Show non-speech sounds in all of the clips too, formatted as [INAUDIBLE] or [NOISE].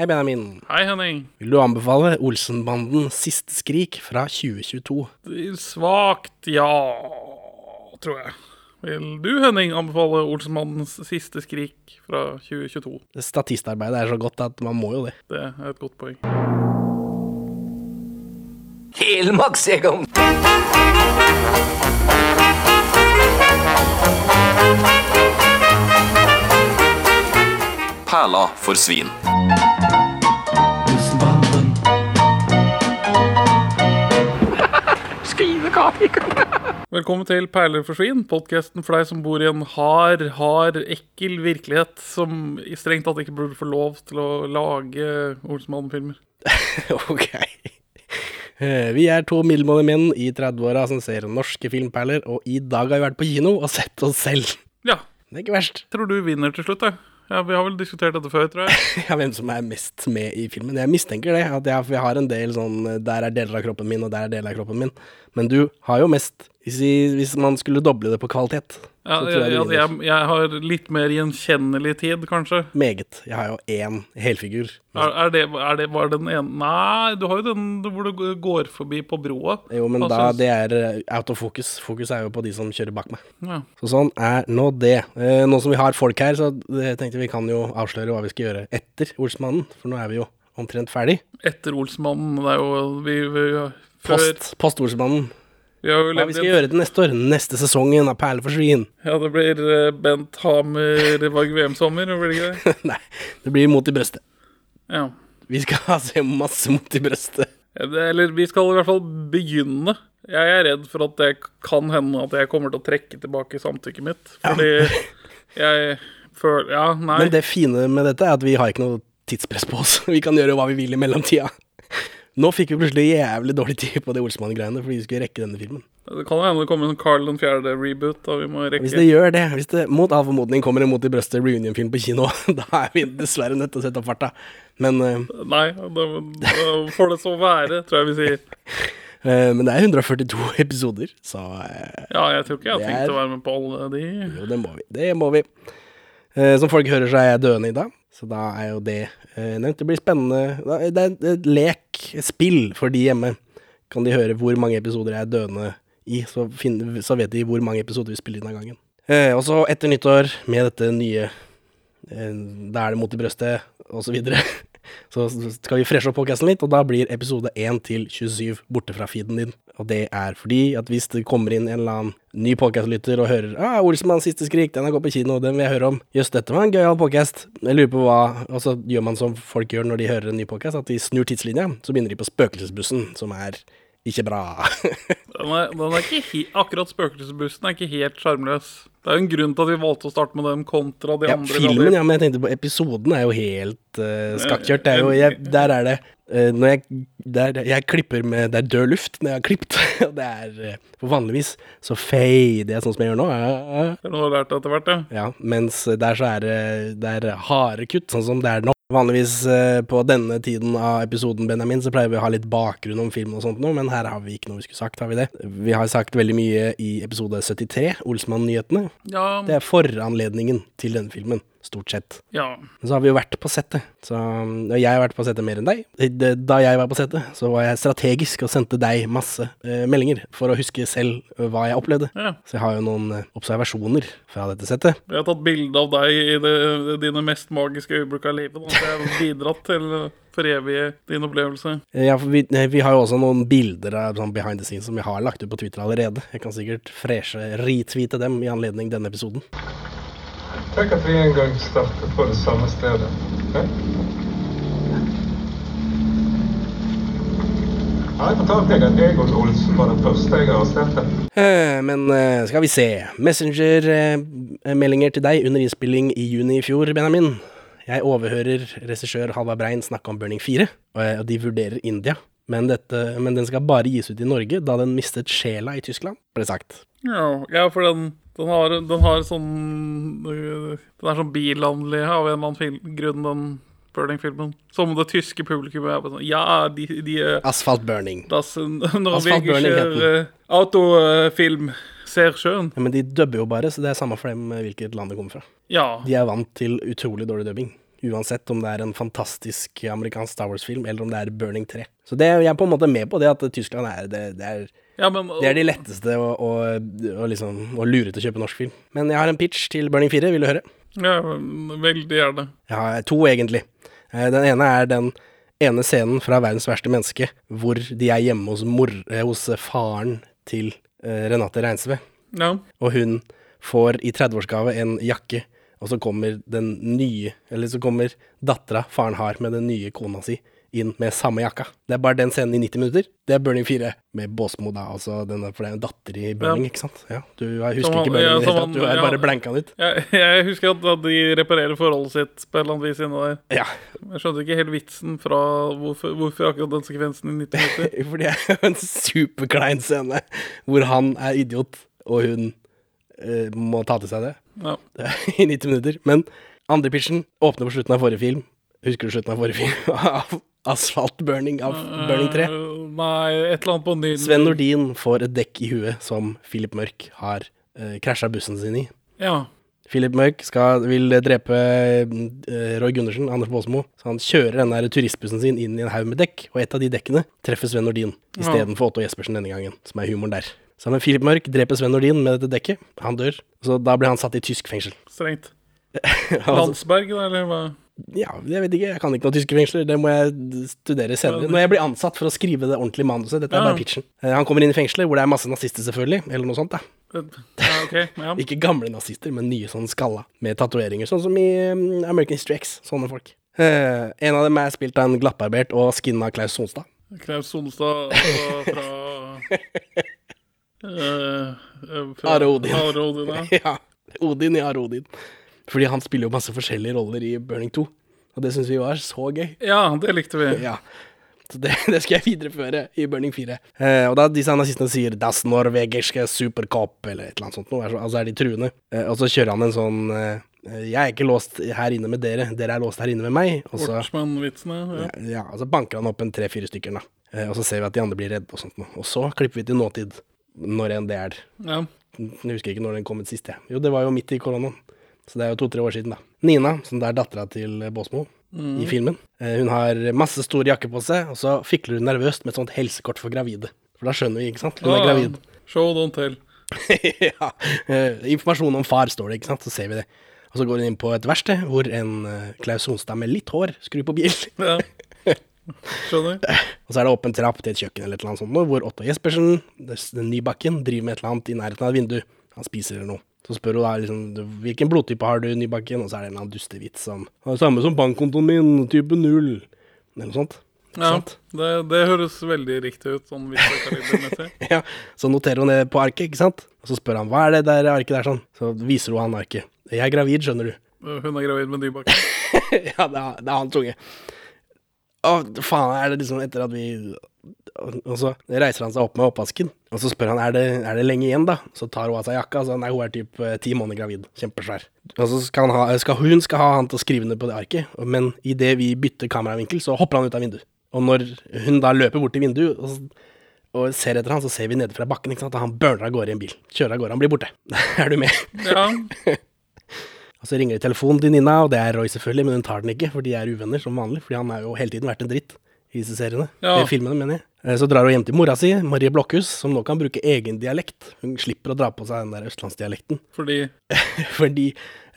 Hei, Benjamin. Hei, Henning. Vil du anbefale Olsenbanden Siste skrik fra 2022? Svakt, ja, tror jeg. Vil du, Henning, anbefale Olsenmannens siste skrik fra 2022? Statistarbeidet er så godt at man må jo det. Det er et godt poeng. Helmaks, Helmarksjegeren. Perla for svin. Velkommen til Perler for svin, podkasten for deg som bor i en hard, hard, ekkel virkelighet som i strengt tatt ikke burde få lov til å lage Olsenmannen-filmer. [LAUGHS] ok. Eh, Vi er to middelmådige menn i 30-åra som ser norske filmperler, og i dag har vi vært på kino og sett oss selv. Ja, Det er ikke verst. tror du vinner til slutt, jeg. Ja, Vi har vel diskutert dette før, tror jeg. [LAUGHS] Ja, hvem som er mest med i filmen. Jeg mistenker det. At jeg, jeg har en del sånn Der er deler av kroppen min, og der er deler av kroppen min. Men du har jo mest Hvis, hvis man skulle doble det på kvalitet, Ja, jeg, altså, jeg, jeg har litt mer gjenkjennelig tid, kanskje. Meget. Jeg har jo én helfigur. Er, er, det, er det bare den ene Nei, du har jo den hvor du går forbi på broa. Jo, men da synes... det er eh, out of focus. Fokus er jo på de som kjører bak meg. Ja. Så sånn er nå det. Eh, nå som vi har folk her, så tenkte vi kan jo avsløre hva vi skal gjøre etter Olsmannen. For nå er vi jo omtrent ferdig. Etter Olsmannen, det er jo vi, vi, før, Post, post Olsmannen. Vi Hva vi skal gjøre til neste år. Neste sesongen av Perle for svin. [LAUGHS] Ja, det blir eh, Bent Hamer Varg VM-sommer, blir det ikke det? [LAUGHS] Nei, det blir mot i brøstet. Ja. Vi skal se masse mot i brøstet. Eller vi skal i hvert fall begynne. Jeg er redd for at det kan hende at jeg kommer til å trekke tilbake samtykket mitt. Fordi jeg føler Ja, nei. Men det fine med dette er at vi har ikke noe tidspress på oss. [LAUGHS] Vi kan gjøre hva vi vil i mellomtida. Nå fikk vi plutselig jævlig dårlig tid på det Olsmann-greiene fordi vi skulle rekke denne filmen. Det kan hende det kommer en Carl den fjerde-reboot. Hvis det gjør det, hvis det mot all formodning kommer en Mot i brøstet reunion-film på kino, [LAUGHS] da er vi dessverre nødt til å sette opp farta. Men, uh, Nei, da, da får det så være, tror jeg vi sier. Uh, men det er 142 episoder, så uh, Ja, jeg tror ikke jeg har tenkt er- å være med på alle de. jo, det må vi. Det må vi. Som folk hører, så er jeg døende i dag, så da er jo det eh, nevnt. Det blir spennende. Det er et lek, et spill for de hjemme. Kan de høre hvor mange episoder jeg er døende i, så, finner, så vet de hvor mange episoder vi spiller inn av gangen. Eh, og så etter nyttår, med dette nye eh, Da er det mot i brøstet, og [LAUGHS] så skal vi freshe opp podcasten litt, og da blir episode 1 til 27 borte fra feeden din. Og det er fordi at hvis det kommer inn en eller annen ny podcastlytter og hører ah, 'Olsenmanns siste skrik', den har gått på kino, den vil jeg høre om. Jøss, dette var en gøyal podcast. Jeg lurer på hva Og så gjør man som folk gjør når de hører en ny podcast, at de snur tidslinja. Så begynner de på Spøkelsesbussen, som er ikke bra. [LAUGHS] Den er, den er ikke Akkurat Spøkelsesbussen er ikke helt sjarmløs. Det er jo en grunn til at vi valgte å starte med den kontra de ja, andre. filmen, hadde. ja, men jeg tenkte på episoden er jo helt uh, skakkjørt. Det er jo, jeg, der er det uh, Når jeg der, Jeg klipper med Det er død luft når jeg har klippet. [LAUGHS] Det er uh, For vanligvis så fader jeg sånn som jeg gjør nå. Uh, Det er noe du har lært etter hvert, ja. ja, mens der så er det Det er harde kutt, sånn som det er nå. Vanligvis eh, på denne tiden av episoden, Benjamin, så pleier vi å ha litt bakgrunn om film og sånt nå, men her har vi ikke noe vi skulle sagt, har vi det? Vi har sagt veldig mye i episode 73, Olsmann-nyhetene. Ja, Det er foranledningen til denne filmen, stort sett. ja. Men så har vi jo vært på settet. Så, og jeg har vært på settet mer enn deg. Da jeg var på settet, så var jeg strategisk og sendte deg masse eh, meldinger for å huske selv eh, hva jeg opplevde. ja. Så jeg har jo noen eh, observasjoner fra dette settet. Jeg har tatt bilde av deg i det, dine mest magiske øyeblikk av livet. Så jeg har bidratt til forevige din opplevelse. Eh, Ja, for vi, eh, vi har jo også noen bilder av sånn behind the scenes som vi har lagt ut på Twitter allerede. Jeg kan sikkert freshe, retweete dem i anledning denne episoden. Tenk at vi en gang startet på det samme stedet. Ja? Jeg fortalte deg at Egon Olsen var den første jeg arresterte? Eh, Men eh, skal vi se. Messenger-meldinger til deg under innspilling i juni i fjor, Benjamin. Jeg overhører regissør Halvard Brein snakke om Burning 4, og eh, de vurderer India. Men, dette, men den skal bare gis ut i Norge, da den mistet sjela i Tyskland, ble sagt. Ja, ja for den, den, har, den har sånn Den er sånn bilandlig av en eller annen film, grunn, den Burning-filmen. Som det tyske publikummet er på sånn Ja, de, de Asfalt Burning. Das Asphalt Burning heter uh, autofilm ser sjøen. Ja, men de dubber jo bare, så det er samme for dem eh, hvilket land det kommer fra. Ja. De er vant til utrolig dårlig dubbing. Uansett om det er en fantastisk amerikansk Star Wars-film, eller om det er Burning 3. Så det, jeg er på en måte med på det at Tyskland er det, det er Ja, men det er de letteste å, å, å, liksom, å lure til å kjøpe norsk film. Men jeg har en pitch til Burning 4, vil du høre? Ja, veldig gjerne. Jeg har to, egentlig. Eh, Den ene er den ene scenen fra 'Verdens verste menneske', hvor de er hjemme hos, mor, eh, hos faren til eh, Renate Reinsve. Ja. Og hun får i 30-årsgave en jakke, og så kommer den nye Eller så kommer dattera faren har med den nye kona si inn med samme jakka. Det er bare den scenen i 90 minutter. Det er Burning 4 med Båsmo, da. Altså denne, for det er en datter i Burning, Ja. ikke sant? Ja, du husker Som ikke Burning ja, i. Du er ja. bare blanka ut. Jeg, [LAUGHS] jeg husker at at de reparerer forholdet sitt på et eller annet vis inne der. Ja, Jeg skjønte ikke helt vitsen fra hvorfor, hvorfor akkurat den sekvensen i 90 minutter. [LAUGHS] for det er jo en superklein scene hvor han er idiot, og hun uh, må ta til seg det. Ja. [LAUGHS] I 90 minutter. Men andre pitchen åpner på slutten av forrige film. Husker du slutten av forrige film? [LAUGHS] Av Asfaltburning av Burning 3. Eh, nei, et eller annet på ny Sven Nordin får et dekk i huet som Philip Mørk har uh, krasja bussen sin i. Ja. Philip Mørk skal, vil drepe eh, Roy Gundersen, Anders Baasmo, så han kjører den der turistbussen sin inn i en haug med dekk, og et av de dekkene treffer Sven Nordin istedenfor Otto Jespersen denne gangen, som er humoren der. Sammen med Philip Mørk dreper Sven Nordin med dette dekket. Han dør. Så da blir han satt i tysk fengsel. [LAUGHS] Strengt. Altså, Landsberg, da, eller hva? ja, jeg vet ikke, jeg kan ikke noe tyske fengsler. Det må jeg studere senere. Når jeg blir ansatt for å skrive det ordentlige manuset. Dette er Ja. bare pitchen. Eh, Han kommer inn i fengselet hvor det er masse nazister, selvfølgelig, eller noe sånt. da. Ja, ok. Ja. [LAUGHS] Ikke gamle nazister, men nye sånn skalla, med tatoveringer, sånn som i um, American History X. Sånne folk. Eh, en av dem er spilt av en glattbarbert og skinna Klaus Sonstad. Klaus Sonstad altså, fra [LAUGHS] eh, Are Odin. Are Odin, ja. ja. Odin i Are Odin. Fordi han spiller jo masse forskjellige roller i Burning 2. Og det syns vi var så gøy. ja, det likte vi. Ja. Så det, [LAUGHS] det skal jeg videreføre i Burning 4. Eh, og da disse nazistene sier 'Das norwegiske superkopp', eller et eller annet sånt noe, altså- er de truende. Eh, og så kjører han en sånn eh, 'Jeg er ikke låst her inne med dere, dere er låst her inne med meg'. Ortsmann-vitsene. Ja. ja, ja, og så banker han opp en tre-fire stykker, da. Eh, og så ser vi at de andre blir redde og sånt noe. Og så klipper vi til nåtid. Når enn det er. ja. Jeg husker ikke når den kom ut sist, jeg. Jo, det var jo midt i koronaen. Så det er jo to-tre år siden, da. Nina, som det er dattera til Båsmo i filmen, eh, hun har masse stor jakke på seg, og så fikler hun nervøst med et sånt helsekort for gravide. For da skjønner vi, ikke sant? Hun er Ah, gravid. Show don't tell. [LAUGHS] ja. eh, informasjon om far står det, ikke sant? Så ser vi det. Og så går hun inn på et verksted hvor en eh, Klaus Sonstad med litt hår skrur på bil. Ja. [LAUGHS] Skjønner. [LAUGHS] Og så er det åpen trapp til et kjøkken eller et eller annet sånt, hvor Otto Jespersen, den Nybakken, driver med et eller annet i nærheten av et vindu. Han spiser eller noe. Så spør hun da liksom hvilken blodtype har du, Nybakken, og så er det en eller annen dustevits som «Ja, Samme som bankkontoen min, type null. Eller noe sånt. Ja, det, det høres veldig riktig ut, sånn vitsekalibermessig. [LAUGHS] Ja, så noterer hun det på arket, ikke sant? Og så spør han hva er det der arket der sånn? Så viser hun han arket. Jeg er gravid, skjønner du. Hun er gravid med Nybakken. [LAUGHS] ja, det er, det er hans unge. Å, faen, er det liksom etter at vi Og så reiser han seg opp med oppvasken, og så spør han er det, er det lenge igjen, da. Så tar hun av seg jakka, så nei, hun er typ eh, ti måneder gravid. Kjempesvær. Og så skal, ha, skal hun skal ha han til å skrive ned på det arket, men idet vi bytter kameravinkel, så hopper han ut av vinduet. Og når hun da løper bort til vinduet og, og ser etter han, så ser vi nede fra bakken, ikke sant, at han burner av gårde i en bil. Kjører av gårde, han blir borte. [LAUGHS] er du med? Ja. [LAUGHS] Og så ringer det telefonen til Nina, og det er Roy selvfølgelig, men hun tar den ikke, for de er uvenner som vanlig. Fordi han har jo hele tiden vært en dritt i disse seriene. Ja. De filmene, mener jeg. Eh, Så drar hun hjem til mora si, Marie Blokhus, som nå kan bruke egen dialekt. Hun slipper å dra på seg den der østlandsdialekten. [LAUGHS] Fordi fordi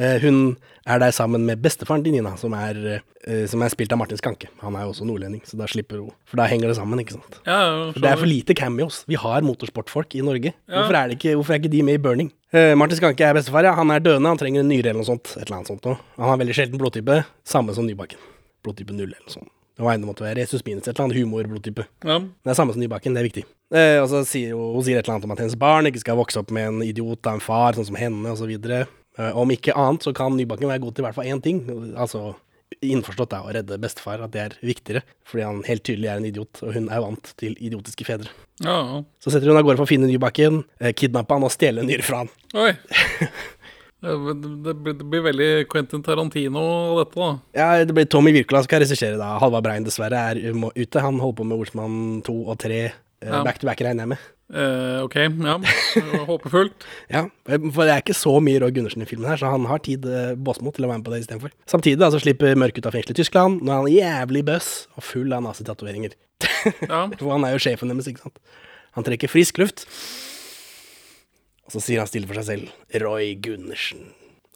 eh, hun er der sammen med bestefaren til Nina, som er, eh, som er spilt av Martin Skanke. Han er jo også nordlending, så da slipper hun. For da henger det sammen, ikke sant. Ja, For det er for lite cameos. Vi har motorsportfolk i Norge. Ja. Hvorfor, er det ikke, hvorfor er ikke de med i Burning? Martin Skanke er bestefar, ja. Han er døende, han trenger en nyre eller noe sånt. Et eller annet sånt noe. Han har veldig sjelden blodtype. Samme som Nybakken. Blodtype null eller noe sånt. Var det måtte være Jesus minus et eller annet humorblodtype. Ja. Det er samme som Nybakken, det er viktig. Eh, og så sier hun, hun sier et eller annet om at hennes barn ikke skal vokse opp med en idiot av en far, sånn som henne, osv. Eh, om ikke annet så kan Nybakken være god til i hvert fall én ting. Altså innforstått da, å redde bestefar, at det er viktigere. Fordi han helt tydelig er en idiot, og hun er vant til idiotiske fedre. ja. Så setter hun av gårde for å finne Nybakken, eh, kidnappe han og stjele en nyre fra han. Oi. [LAUGHS] Det, blir- det blir veldig Quentin Tarantino dette, da. Ja, det blir Tommy Wirkola som skal regissere da. Halvard Brein dessverre er ute. Han holder på med Ordsmann 2 og 3 eh, Ja. back to back, regner jeg med. Eh, ok, ja. Håpefullt. [LAUGHS] Ja, for det er ikke så mye Roy Gundersen i filmen her, så han har tid eh, Båsmo til å være med på det istedenfor. Samtidig da, så slipper Mørk ut av fengselet i Tyskland. Nå er han jævlig bøss og full av nazitatoveringer. [LAUGHS] Ja. For han er jo sjefen deres, ikke sant. Han trekker frisk luft. Og så sier han stille for seg selv Roy Gundersen.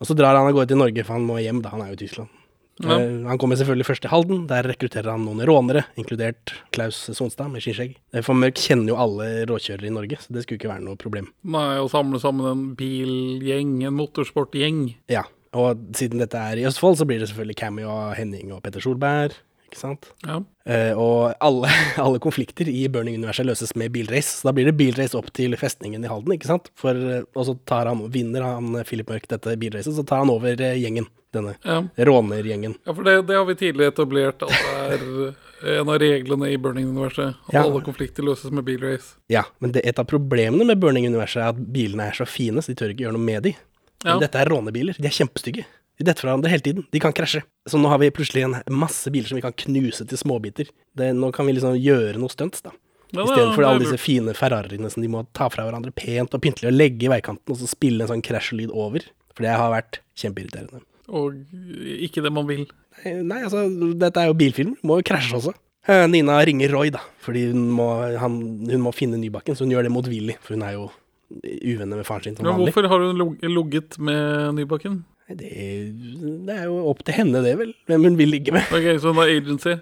Og så drar han av gårde til Norge, for han må hjem, da han er jo i Tyskland. Ja. Eh, Han kommer selvfølgelig først til Halden. Der rekrutterer han noen rånere, inkludert Klaus Sonstad med skinnskjegg. Eh, For Mørk kjenner jo alle råkjørere i Norge, så det skulle ikke være noe problem. Nei, å samle sammen en bilgjeng, en motorsportgjeng. Ja, og siden dette er i Østfold, så blir det selvfølgelig Cammy og Henning og Petter Solberg, ikke sant? Ja. Eh, og alle, [LAUGHS] alle konflikter i Burning-universet løses med bilrace. Så da blir det bilrace opp til festningen i Halden, ikke sant? For, eh, og så tar han, vinner han eh, Philip Mørk dette bilracet, så tar han over eh, gjengen. Denne Ja. rånergjengen. Ja, for det, det har vi tidlig etablert at det er en av reglene i Burning-universet. At Ja. alle konflikter løses med bilrace. Ja, men det, et av problemene med Burning-universet er at bilene er så fine, så de tør ikke gjøre noe med de. Ja. Men dette er rånebiler. De er kjempestygge. De detter fra hverandre hele tiden. De kan krasje. Så nå har vi plutselig en masse biler som vi kan knuse til småbiter. Det, nå kan vi liksom gjøre noe stunts, da. Ja, Istedenfor alle disse fine Ferrariene som de må ta fra hverandre pent og pyntelig og legge i veikanten, og så spille en sånn krasjelyd over. For det har vært kjempeirriterende. Og ikke det man vil. Nei, Nei, altså, dette er jo bilfilm. Må jo krasje også. Eh, Nina ringer Roy, da, fordi hun må, han, hun må finne Nybakken, så hun gjør det motvillig, for hun er jo uvenner med faren sin som vanlig. Ja, hvorfor har hun logget med Nybakken? Det, det er jo opp til henne, det, vel. Hvem hun vil ligge med. Ok, så hun har agency.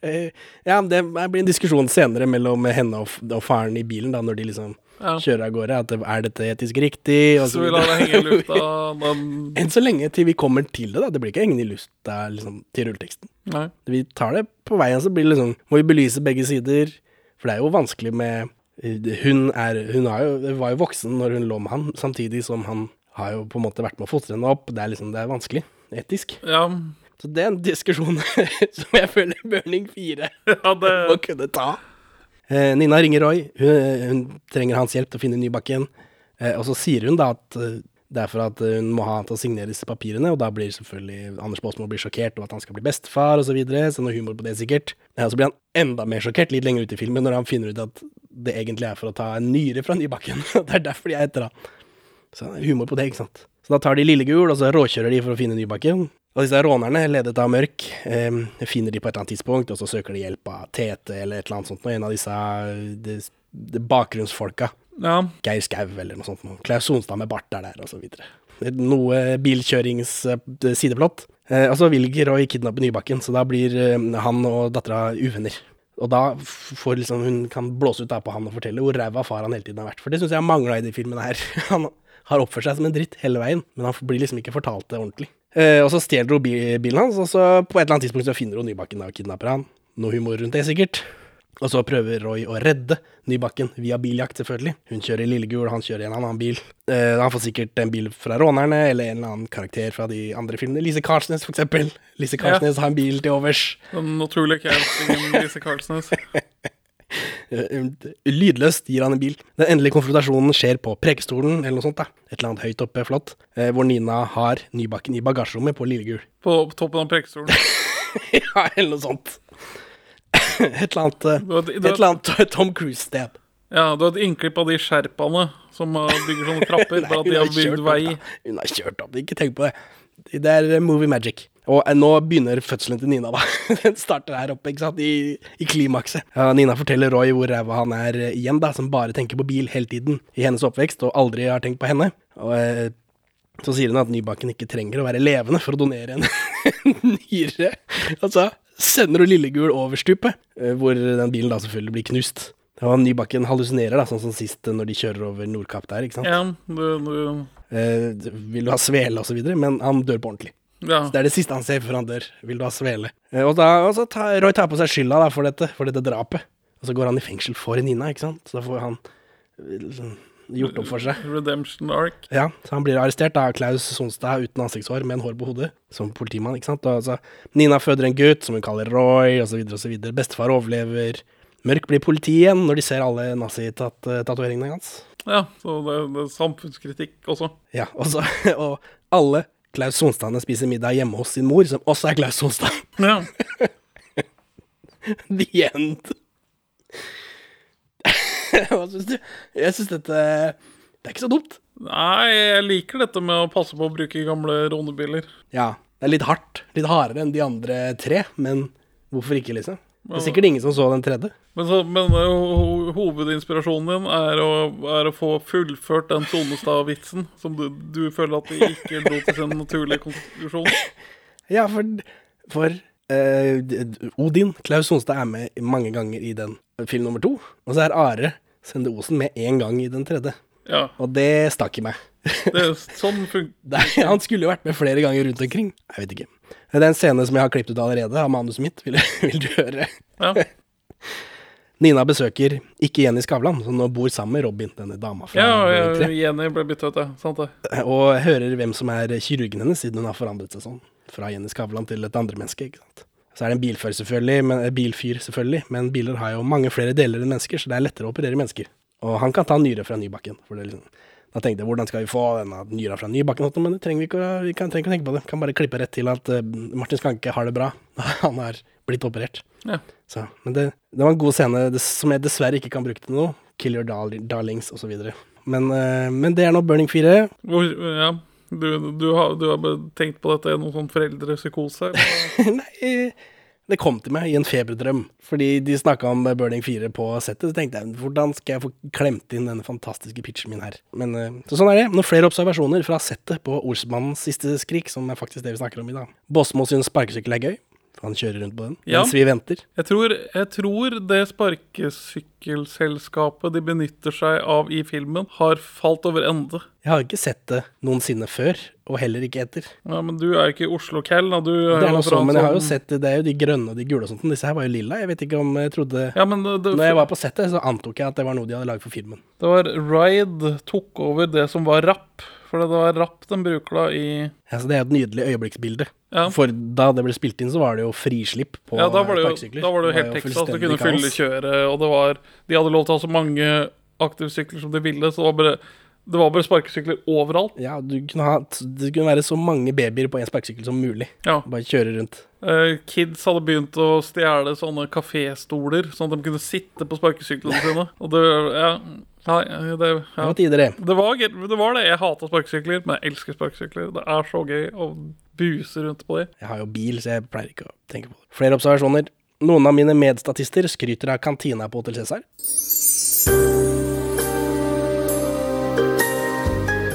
Eh, Ja, det blir en diskusjon senere mellom henne og, og faren i bilen, da, når de liksom Ja. kjører av gårde. At det, er dette etisk riktig? Og Så vi lar det henge i lufta. Men, [LAUGHS] Enn så lenge til vi kommer til det, da. Det blir ikke hengende i lufta liksom, til rulleteksten. nei. Vi tar det på veien, så blir det liksom Må vi belyse begge sider. For det er jo vanskelig med eh, Hun er Hun jo, var jo voksen når hun lå med han, samtidig som han har jo på en måte vært med å fostre henne opp. Det er liksom Det er vanskelig. Etisk. Ja, Så det er en diskusjon [LAUGHS] som jeg føler Burning 4 [LAUGHS] ja det må kunne ta. Eh, Nina ringer Roy. Hun, hun trenger hans hjelp til å finne Nybakken. Eh, og så sier hun da at eh, det er for at eh, hun må ha han til å signere disse papirene, og da blir selvfølgelig Anders Baasmo blir sjokkert over at han skal bli bestefar osv. Så, videre, så noe humor på det, sikkert. Ja, så blir han enda mer sjokkert litt lenger ut i filmen når han finner ut at det egentlig er for å ta en nyre fra Nybakken. [LAUGHS] det er derfor de er etter han. Så det er humor på det, ikke sant. Så da tar de Lillegul, og så råkjører de for å finne Nybakken. Og disse rånerne, ledet av Mørk, eh, finner de på et eller annet tidspunkt, og så søker de hjelp av Tete eller et eller annet sånt, og en av disse eh, de, de bakgrunnsfolka. Ja. Geir Skau eller noe sånt. Klaus Sonstad med bart er der, og så videre. Noe bilkjørings eh. Eh, og så vil Roy kidnappe Nybakken, så da blir eh, han og dattera uvenner. Og da får liksom hun kan blåse ut da på han og fortelle hvor ræva far han hele tiden har vært. For det syns jeg mangla i de filmene her. [LAUGHS] Han har oppført seg som en dritt hele veien, men han blir liksom ikke fortalt det ordentlig. Eh, og så stjeler hun bilen hans, og så på et eller annet tidspunkt så finner hun Nybakken og kidnapper han. Noe humor rundt det, sikkert. Og så prøver Roy å redde Nybakken via biljakt, selvfølgelig. Hun kjører Lillegul, han kjører en annen bil. Eh, han får sikkert en bil fra rånerne, eller en eller annen karakter fra de andre filmene. Lise Karlsnes, for eksempel. Lise Karlsnes har en bil til overs. Den naturlige castingen Lise Karlsnes. [LAUGHS] Eh, Lydløst gir han en bil. Den endelige konfrontasjonen skjer på Prekestolen, eller noe sånt. da. Et eller annet høyt oppe, flott. Eh, hvor Nina har Nybakken i bagasjerommet på Lillegul. På, toppen av Prekestolen? [LAUGHS] ja, eller noe sånt. Et eller annet, eh, et eller annet Tom Cruise-sted. Ja, du har et innklipp av de sherpaene som bygger sånne trapper, [LAUGHS] Nei, bare at de har bygd vei. Hun har kjørt opp, ikke tenk på det. Det er eh, movie magic. Og eh, nå begynner fødselen til Nina, da. [LAUGHS] Den starter her oppe, ikke sant, i, i klimakset. Ja, Nina forteller Roy hvor ræva han er eh, igjen, da, som bare tenker på bil hele tiden i hennes oppvekst, og aldri har tenkt på henne. Og eh, så sier hun at Nybakken ikke trenger å være levende for å donere en [LAUGHS] nyre. Altså, sender hun Lillegul over stupet, hvor den bilen da selvfølgelig blir knust. Og Nybakken hallusinerer, da, sånn som sist når de kjører over Nordkapp der, ikke sant. Ja, det, du, Eh, vil du ha svele og så videre, men han dør på ordentlig. ja. Det er det siste han ser før han dør. Vil du ha svele? Eh, og da, og så tar Roy tar på seg skylda da, for dette, for dette drapet. Og så går han i fengsel for Nina, ikke sant. Så da får han liksom gjort opp for seg. Redemption ark. Ja, så han blir arrestert av Klaus Sonstad uten ansiktshår, med en hår på hodet, som politimann, ikke sant. Og så Nina føder en gutt som hun kaller Roy, og så videre og så videre. Bestefar overlever. Mørk blir politi igjen når de ser alle nazitatoveringene hans. Ja, så det, det er samfunnskritikk også. Ja, og, så, [LAUGHS] og alle Klaus Sonstadene spiser middag hjemme hos sin mor, som også er Klaus Sonstad. [LAUGHS] Ja. The end. [LAUGHS] Hva syns du? Jeg syns dette Det er ikke så dumt. Nei, jeg liker dette med å passe på å bruke gamle rånebiler. Ja, det er litt hardt. Litt hardere enn de andre tre, men hvorfor ikke, liksom? Det er sikkert ingen som så den tredje. Men, så, men eh, ho hovedinspirasjonen din er å, er å få fullført den Sonestad-vitsen som du, du føler at de ikke lot til sin naturlige konklusjon. Ja, for, for uh, Odin, Klaus Sonstad, er med mange ganger i den film nummer to. Og så er Are Sende Osen med én gang i den tredje. Ja, Og det stakk i meg. det er sånn funker [LAUGHS] er- han skulle jo vært med flere ganger rundt omkring. Jeg vet ikke. Det er en scene som jeg har klippet ut allerede av manuset mitt. Vil, [LAUGHS] vil du høre? Ja. Nina besøker ikke Jenny Skavlan, som nå bor sammen med Robin, denne dama fra Ja, ja, Jenny ble bytta ut, ja. Sant det. og hører hvem som er kirurgen hennes, siden hun har forandret seg sånn. Fra Jenny Skavlan til et andre menneske. ikke sant? Så er det en bilfyr, selvfølgelig, men, eh, bilfyr, selvfølgelig, men biler har jo mange flere deler enn mennesker, så det er lettere å operere mennesker. Og han kan ta nyre fra Nybakken. For det liksom, da tenkte jeg, hvordan skal vi få denne nyra fra Nybakken? Men det trenger vi ikke, vi kan, trenger ikke å tenke på det. Kan bare klippe rett til at eh, Martin Skanke har det bra. [LAUGHS] Han har blitt operert. Ja. Så, men det, det var en god scene som jeg dessverre ikke kan bruke til noe. Kill your dar darlings osv. Men, eh, men det er nå Burning 4. Hvor, ja. Du, du, har, du har tenkt på dette i noen sånn foreldrepsykose? [LAUGHS] Nei, det kom til meg i en feberdrøm. Fordi de snakka om Burning 4 på settet. Så tenkte jeg hvordan skal jeg få klemt inn denne fantastiske pitchen min her. Men eh, så sånn er det. Noen flere observasjoner fra settet på Olsmannens siste skrik, som er faktisk det vi snakker om i dag. Båsmo syns sparkesykkel er gøy. Han kjører rundt på den Ja. mens vi venter. Jeg tror, jeg tror det sparkesykkelselskapet de benytter seg av i filmen, har falt over ende. Jeg har ikke sett det noensinne før, og heller ikke etter. Ja, Men du er jo ikke Oslo-Cal, Det er noe sånn, men jeg har jo sett det. Det er jo de grønne og de gule og sånt. Disse her var jo lilla. Jeg vet ikke om jeg trodde Ja, det, det, Når jeg var på settet, så antok jeg at det var noe de hadde laget for filmen. det var Ride tok over det som var rapp. For det var rapp den bruker da i Ja, så Det er jo et nydelig øyeblikksbilde. Ja. For da det ble spilt inn, så var det jo frislipp på Ja, da var det jo, parksykler. da var det jo helt Texas. Du kunne kaos. fylle kjøret, og det var De hadde lov til å ha så mange aktivsykler som de ville, så det var bare det var bare sparkesykler overalt. Ja, du kunne ha, det kunne være så mange babyer på en sparkesykkel som mulig. Ja. Bare kjøre rundt. Uh, kids hadde begynt å stjele sånne kaféstoler, sånn at de kunne sitte på sparkesyklene sine. Og det Ja. Nei, det, Det ja. var det. Det, var, det var det. Jeg hater sparkesykler, men jeg elsker sparkesykler. Det er så gøy å buse rundt på dem. Jeg har jo bil, så jeg pleier ikke å tenke på det. Flere observasjoner. Noen av mine medstatister skryter av kantina på Hotell Cæsar.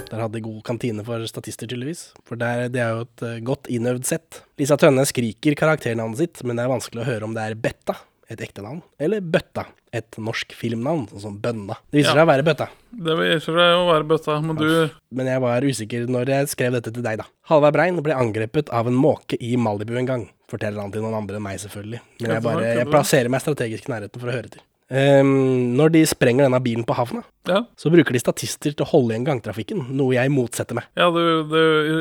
Der hadde de god kantine for statister, tydeligvis. For der, det er jo et eh, godt innøvd sett. Lisa Tønne skriker karakternavnet sitt, men det er vanskelig å høre om det er Betta, et ekte navn, eller Bøtta, et norsk filmnavn, sånn som Bønna. Det viser Ja. seg å være Bøtta. Det viser seg å være bøtta, men du Men jeg var usikker når jeg skrev dette til deg, da. Halvard Brein ble angrepet av en måke i Malibu en gang. Forteller han til noen andre enn meg, selvfølgelig. Men jeg bare jeg plasserer meg strategisk i nærheten for å høre til. Ehm, når de sprenger denne bilen på havna, Ja. så bruker de statister til å holde igjen gangtrafikken, noe jeg motsetter meg. Ja, du, du,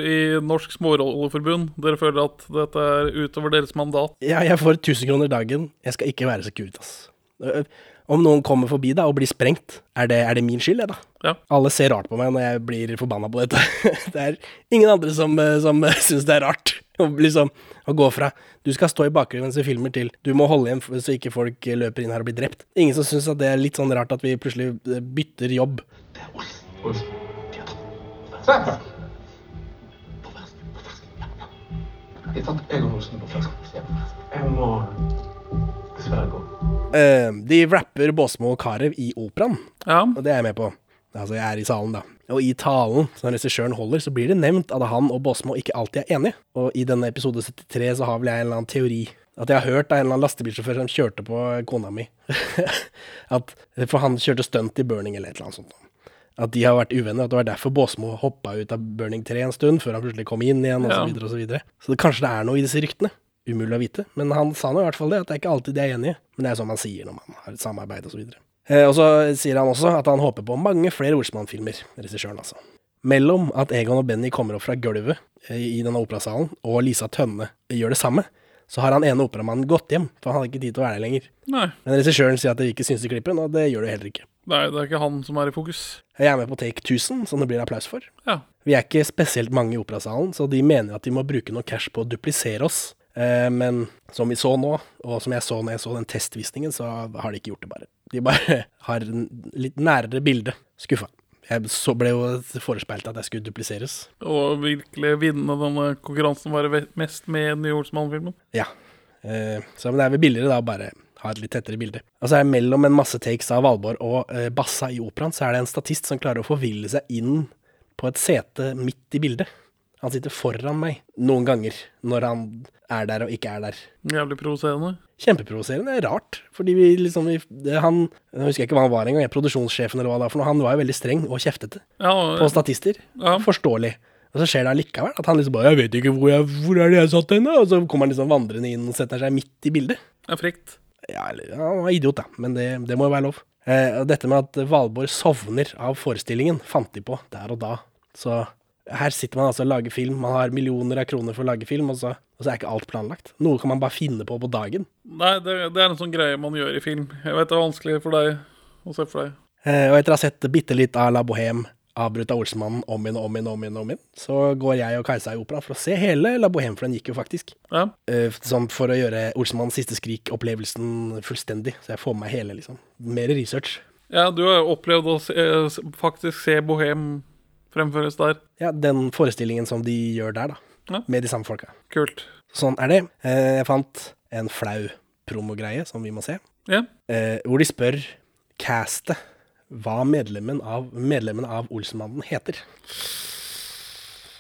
I Norsk Smårolleforbund, dere føler at dette er utover deres mandat? Ja, jeg får 1000 kroner dagen. Jeg skal ikke være Securitas. Øh, Om noen kommer forbi da og blir sprengt, er det, er det min skyld, det, da? Ja. Alle ser rart på meg når jeg blir forbanna på dette. [LAUGHS] Det er ingen andre som, eh, som [LAUGHS] syns det er rart. [LAUGHS] Å liksom, å gå fra 'du skal stå i bakgrunnen mens vi filmer' til 'du må holde igjen så ikke folk løper inn her og blir drept'. Ingen som syns at det er litt sånn rart at vi plutselig eh, bytter jobb. Jeg må dessverre gå. Eh, de rapper Båsmo og Carew i operaen. Ja. Og det er jeg med på. Altså, jeg er i salen, da. Og i talen som regissøren holder, så blir det nevnt at han og Båsmo ikke alltid er enige. Og i denne episode 73 så har vel jeg en eller annen teori. At jeg har hørt av en eller annen lastebilsjåfør som kjørte på kona mi. [LAUGHS] at, for han kjørte stunt i Burning eller et eller annet sånt. At de har vært uvenner, at det var derfor Båsmo hoppa ut av Burning 3 en stund, før han plutselig kom inn igjen, og Ja. så videre og så videre. Så det, kanskje det er noe i disse ryktene. Umulig å vite. Men han sa nå i hvert fall det, at det er ikke alltid de er enige. Men det er sånn man sier når man har et samarbeid og så videre. Og så sier han også at han håper på mange flere Olsmann-filmer, regissøren altså. Mellom at Egon og Benny kommer opp fra gulvet eh, i denne operasalen, og Lisa Tønne gjør det samme, så har han ene operamannen gått hjem, for han hadde ikke tid til å være der lenger. Nei. Men regissøren sier at det ikke syns i klippen, og det gjør det heller ikke. Nei, det er ikke han som er i fokus. Jeg er med på Take 1000, som det blir applaus for. Ja. Vi er ikke spesielt mange i operasalen, så de mener at de må bruke noe cash på å duplisere oss. Eh, men som vi så nå, og som jeg så når jeg så den testvisningen, så har de ikke gjort det, bare. De bare [LAUGHS] har en litt nærere bilde. Skuffa. Jeg så ble jo forespeilt at jeg skulle dupliseres. Og virkelig vinne denne konkurransen, være det mest med den nye Olsmann-filmen? Ja. Eh, så men det er vel billigere da å bare ha et litt tettere bilde. Og så er det mellom en masse takes av Valborg og eh, Bassa i operaen, så er det en statist som klarer å forville seg inn på et sete midt i bildet. Han sitter foran meg noen ganger når han er der og ikke er der. Jævlig provoserende. Kjempeprovoserende. Er rart. Fordi vi liksom vi, det, Han Jeg husker ikke hva han var engang, produksjonssjefen eller hva det var for noe. Han var jo veldig streng og kjeftete Ja, på statister. Ja. Forståelig. Og så skjer det allikevel. At han liksom bare 'Jeg vet ikke hvor, jeg, hvor er det jeg satt henne?' Og så kommer han liksom vandrende inn og setter seg midt i bildet. det er frekt. Ja, eller, ja, han var idiot, da. Men det, det må jo være lov. Eh, dette med at Valborg sovner av forestillingen, fant de på der og da. Så her sitter man altså og lager film. Man har millioner av kroner for å lage film, og så, og så er ikke alt planlagt. Noe kan man bare finne på på dagen. Nei, det, det er en sånn greie man gjør i film. Jeg vet det er vanskelig for deg å se for deg. Eh, og etter å ha sett bitte litt av La Bohème avbrutt av Olsenmannen om igjen og om igjen, om igjen, om igjen, så går jeg og Kajsa i operaen for å se hele La Bohème, for den gikk jo faktisk. Ja. Eh, sånn for å gjøre Olsenmannens siste skrik-opplevelsen fullstendig. Så jeg får med meg hele, liksom. Mer research. ja, du har jo opplevd å se, faktisk se Bohem fremføres der. Ja, den forestillingen som de gjør der, da. Ja. Med de samme folka. Kult. Sånn er det. Eh, jeg fant en flau promogreie som vi må se, Ja. eh, hvor de spør castet hva medlemmen av, medlemmen av Olsenmannen heter.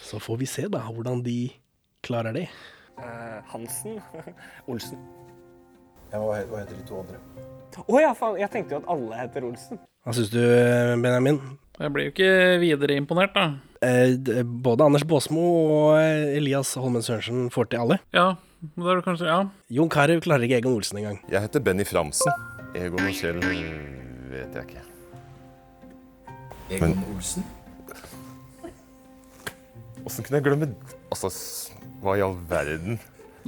Så får vi se da hvordan de klarer det. Eh, Hansen? [LAUGHS] Olsen. Ja, hva, hva heter de to andre? Å ja, faen. Jeg tenkte jo at alle heter Olsen. Hva syns du, Benjamin? Jeg blir jo ikke videre imponert, da. Eh, både Anders Baasmo og eh, Elias Holmen Sørensen får til alle. Ja, det er det kanskje Ja. Jon Carew klarer ikke Egon Olsen engang. Jeg heter Benny Framsen. Egon og Kjell vet jeg ikke. Egon Men- Olsen? Åssen kunne jeg glemme Altså, hva i all verden?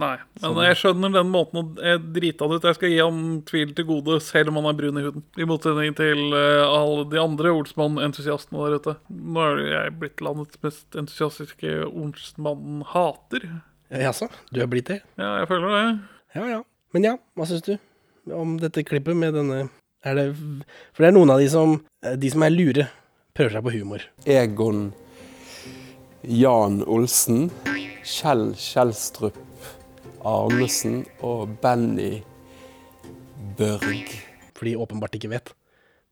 Nei. Men jeg skjønner den måten å drite han ut. Jeg skal gi han tvil til gode, selv om han er brun i huden. I motsetning til uh, alle de andre Olsmann-entusiastene der ute. Nå er jeg blitt landets mest entusiastiske Olsmann-hater. Jaså, du er blitt det? Ja, jeg føler det. Ja ja. Men ja, hva syns du om dette klippet med denne Er det For det er noen av de som eh, De som er lure, prøver seg på humor. Egon Jan Olsen, Kjell Kjelstrup Arnesen og Benny Børg. For de åpenbart ikke vet.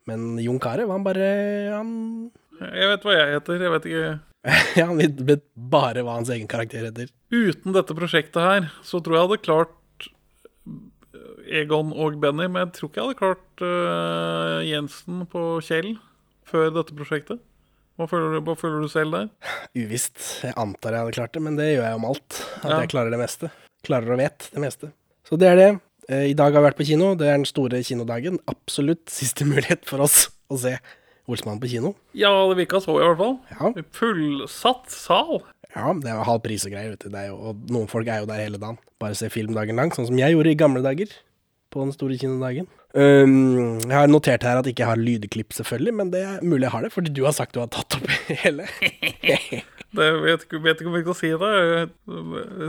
Men Jon Carew, han bare han, Jeg vet hva jeg heter. Jeg vet ikke [LAUGHS] ja, han vet bare hva hans egen karakter heter. Uten dette prosjektet her, så tror jeg jeg hadde klart eh, Egon og Benny, men jeg tror ikke jeg hadde klart uh, Jensen på Kjell før dette prosjektet. Hva føler, du, hva føler du selv der? Uvisst. Jeg antar jeg hadde klart det, men det gjør jeg om alt. At Ja. jeg klarer det meste. Klarer og vet det meste. Så det er det. Eh, I dag har vi vært på kino. Det er den store kinodagen. Absolutt siste [LAUGHS] mulighet for oss å se Olsmann på kino. Ja, det virka så, i hvert fall. Ja, Fullsatt sal. ja det er halv pris og greier, vet du. Det er jo, og noen folk er jo der hele dagen. Bare se film dagen lang, sånn som jeg gjorde i gamle dager. På den store kinodagen. Um, jeg har notert her at jeg ikke har lydklipp, selvfølgelig, men det er mulig jeg har det, fordi du har sagt du har tatt opp [LAUGHS] hele. Det vet, vet ikke om vi kan si det.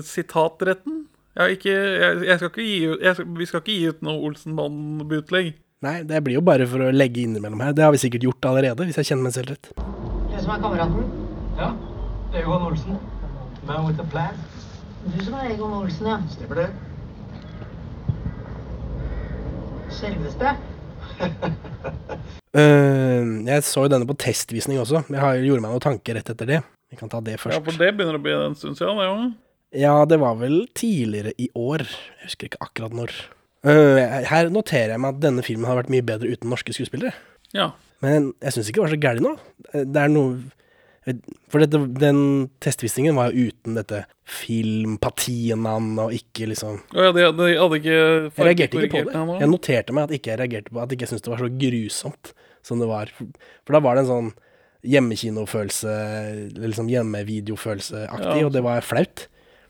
Sitatretten. Jeg, ikke, jeg, jeg skal ikke gi, jeg, vi skal ikke gi ut noe Olsenmann-bootleg. Nei, det blir jo bare for å legge innimellom her. Det har vi sikkert gjort allerede, hvis jeg kjenner meg selv rett. Det som er kameraten? Ja, Egon Olsen. Man with a plan. Du som er Egon Olsen, ja. Stemmer det? Selveste. uh, [LAUGHS] jeg så jo denne på testvisning også. Jeg har, gjorde meg noen tanker rett etter det. Vi kan ta det først. Ja, for det begynner å bli en stund siden. Det, jo. Ja, det var vel tidligere i år. Jeg husker ikke akkurat når. Eh, her noterer jeg meg at denne filmen har vært mye bedre uten norske skuespillere. Ja. Men jeg syns ikke det var så gærent nå. Eh, Det er noe For dette, den testvisningen var jo uten dette filmpatinaen og ikke liksom Å ja, de, de hadde ikke Jeg reagerte ikke på det. Jeg noterte meg at ikke jeg reagerte på At ikke jeg syntes det var så grusomt som det var. For da var det en sånn hjemmekinofølelse, liksom hjemmevideofølelseaktig, Ja. og det var flaut.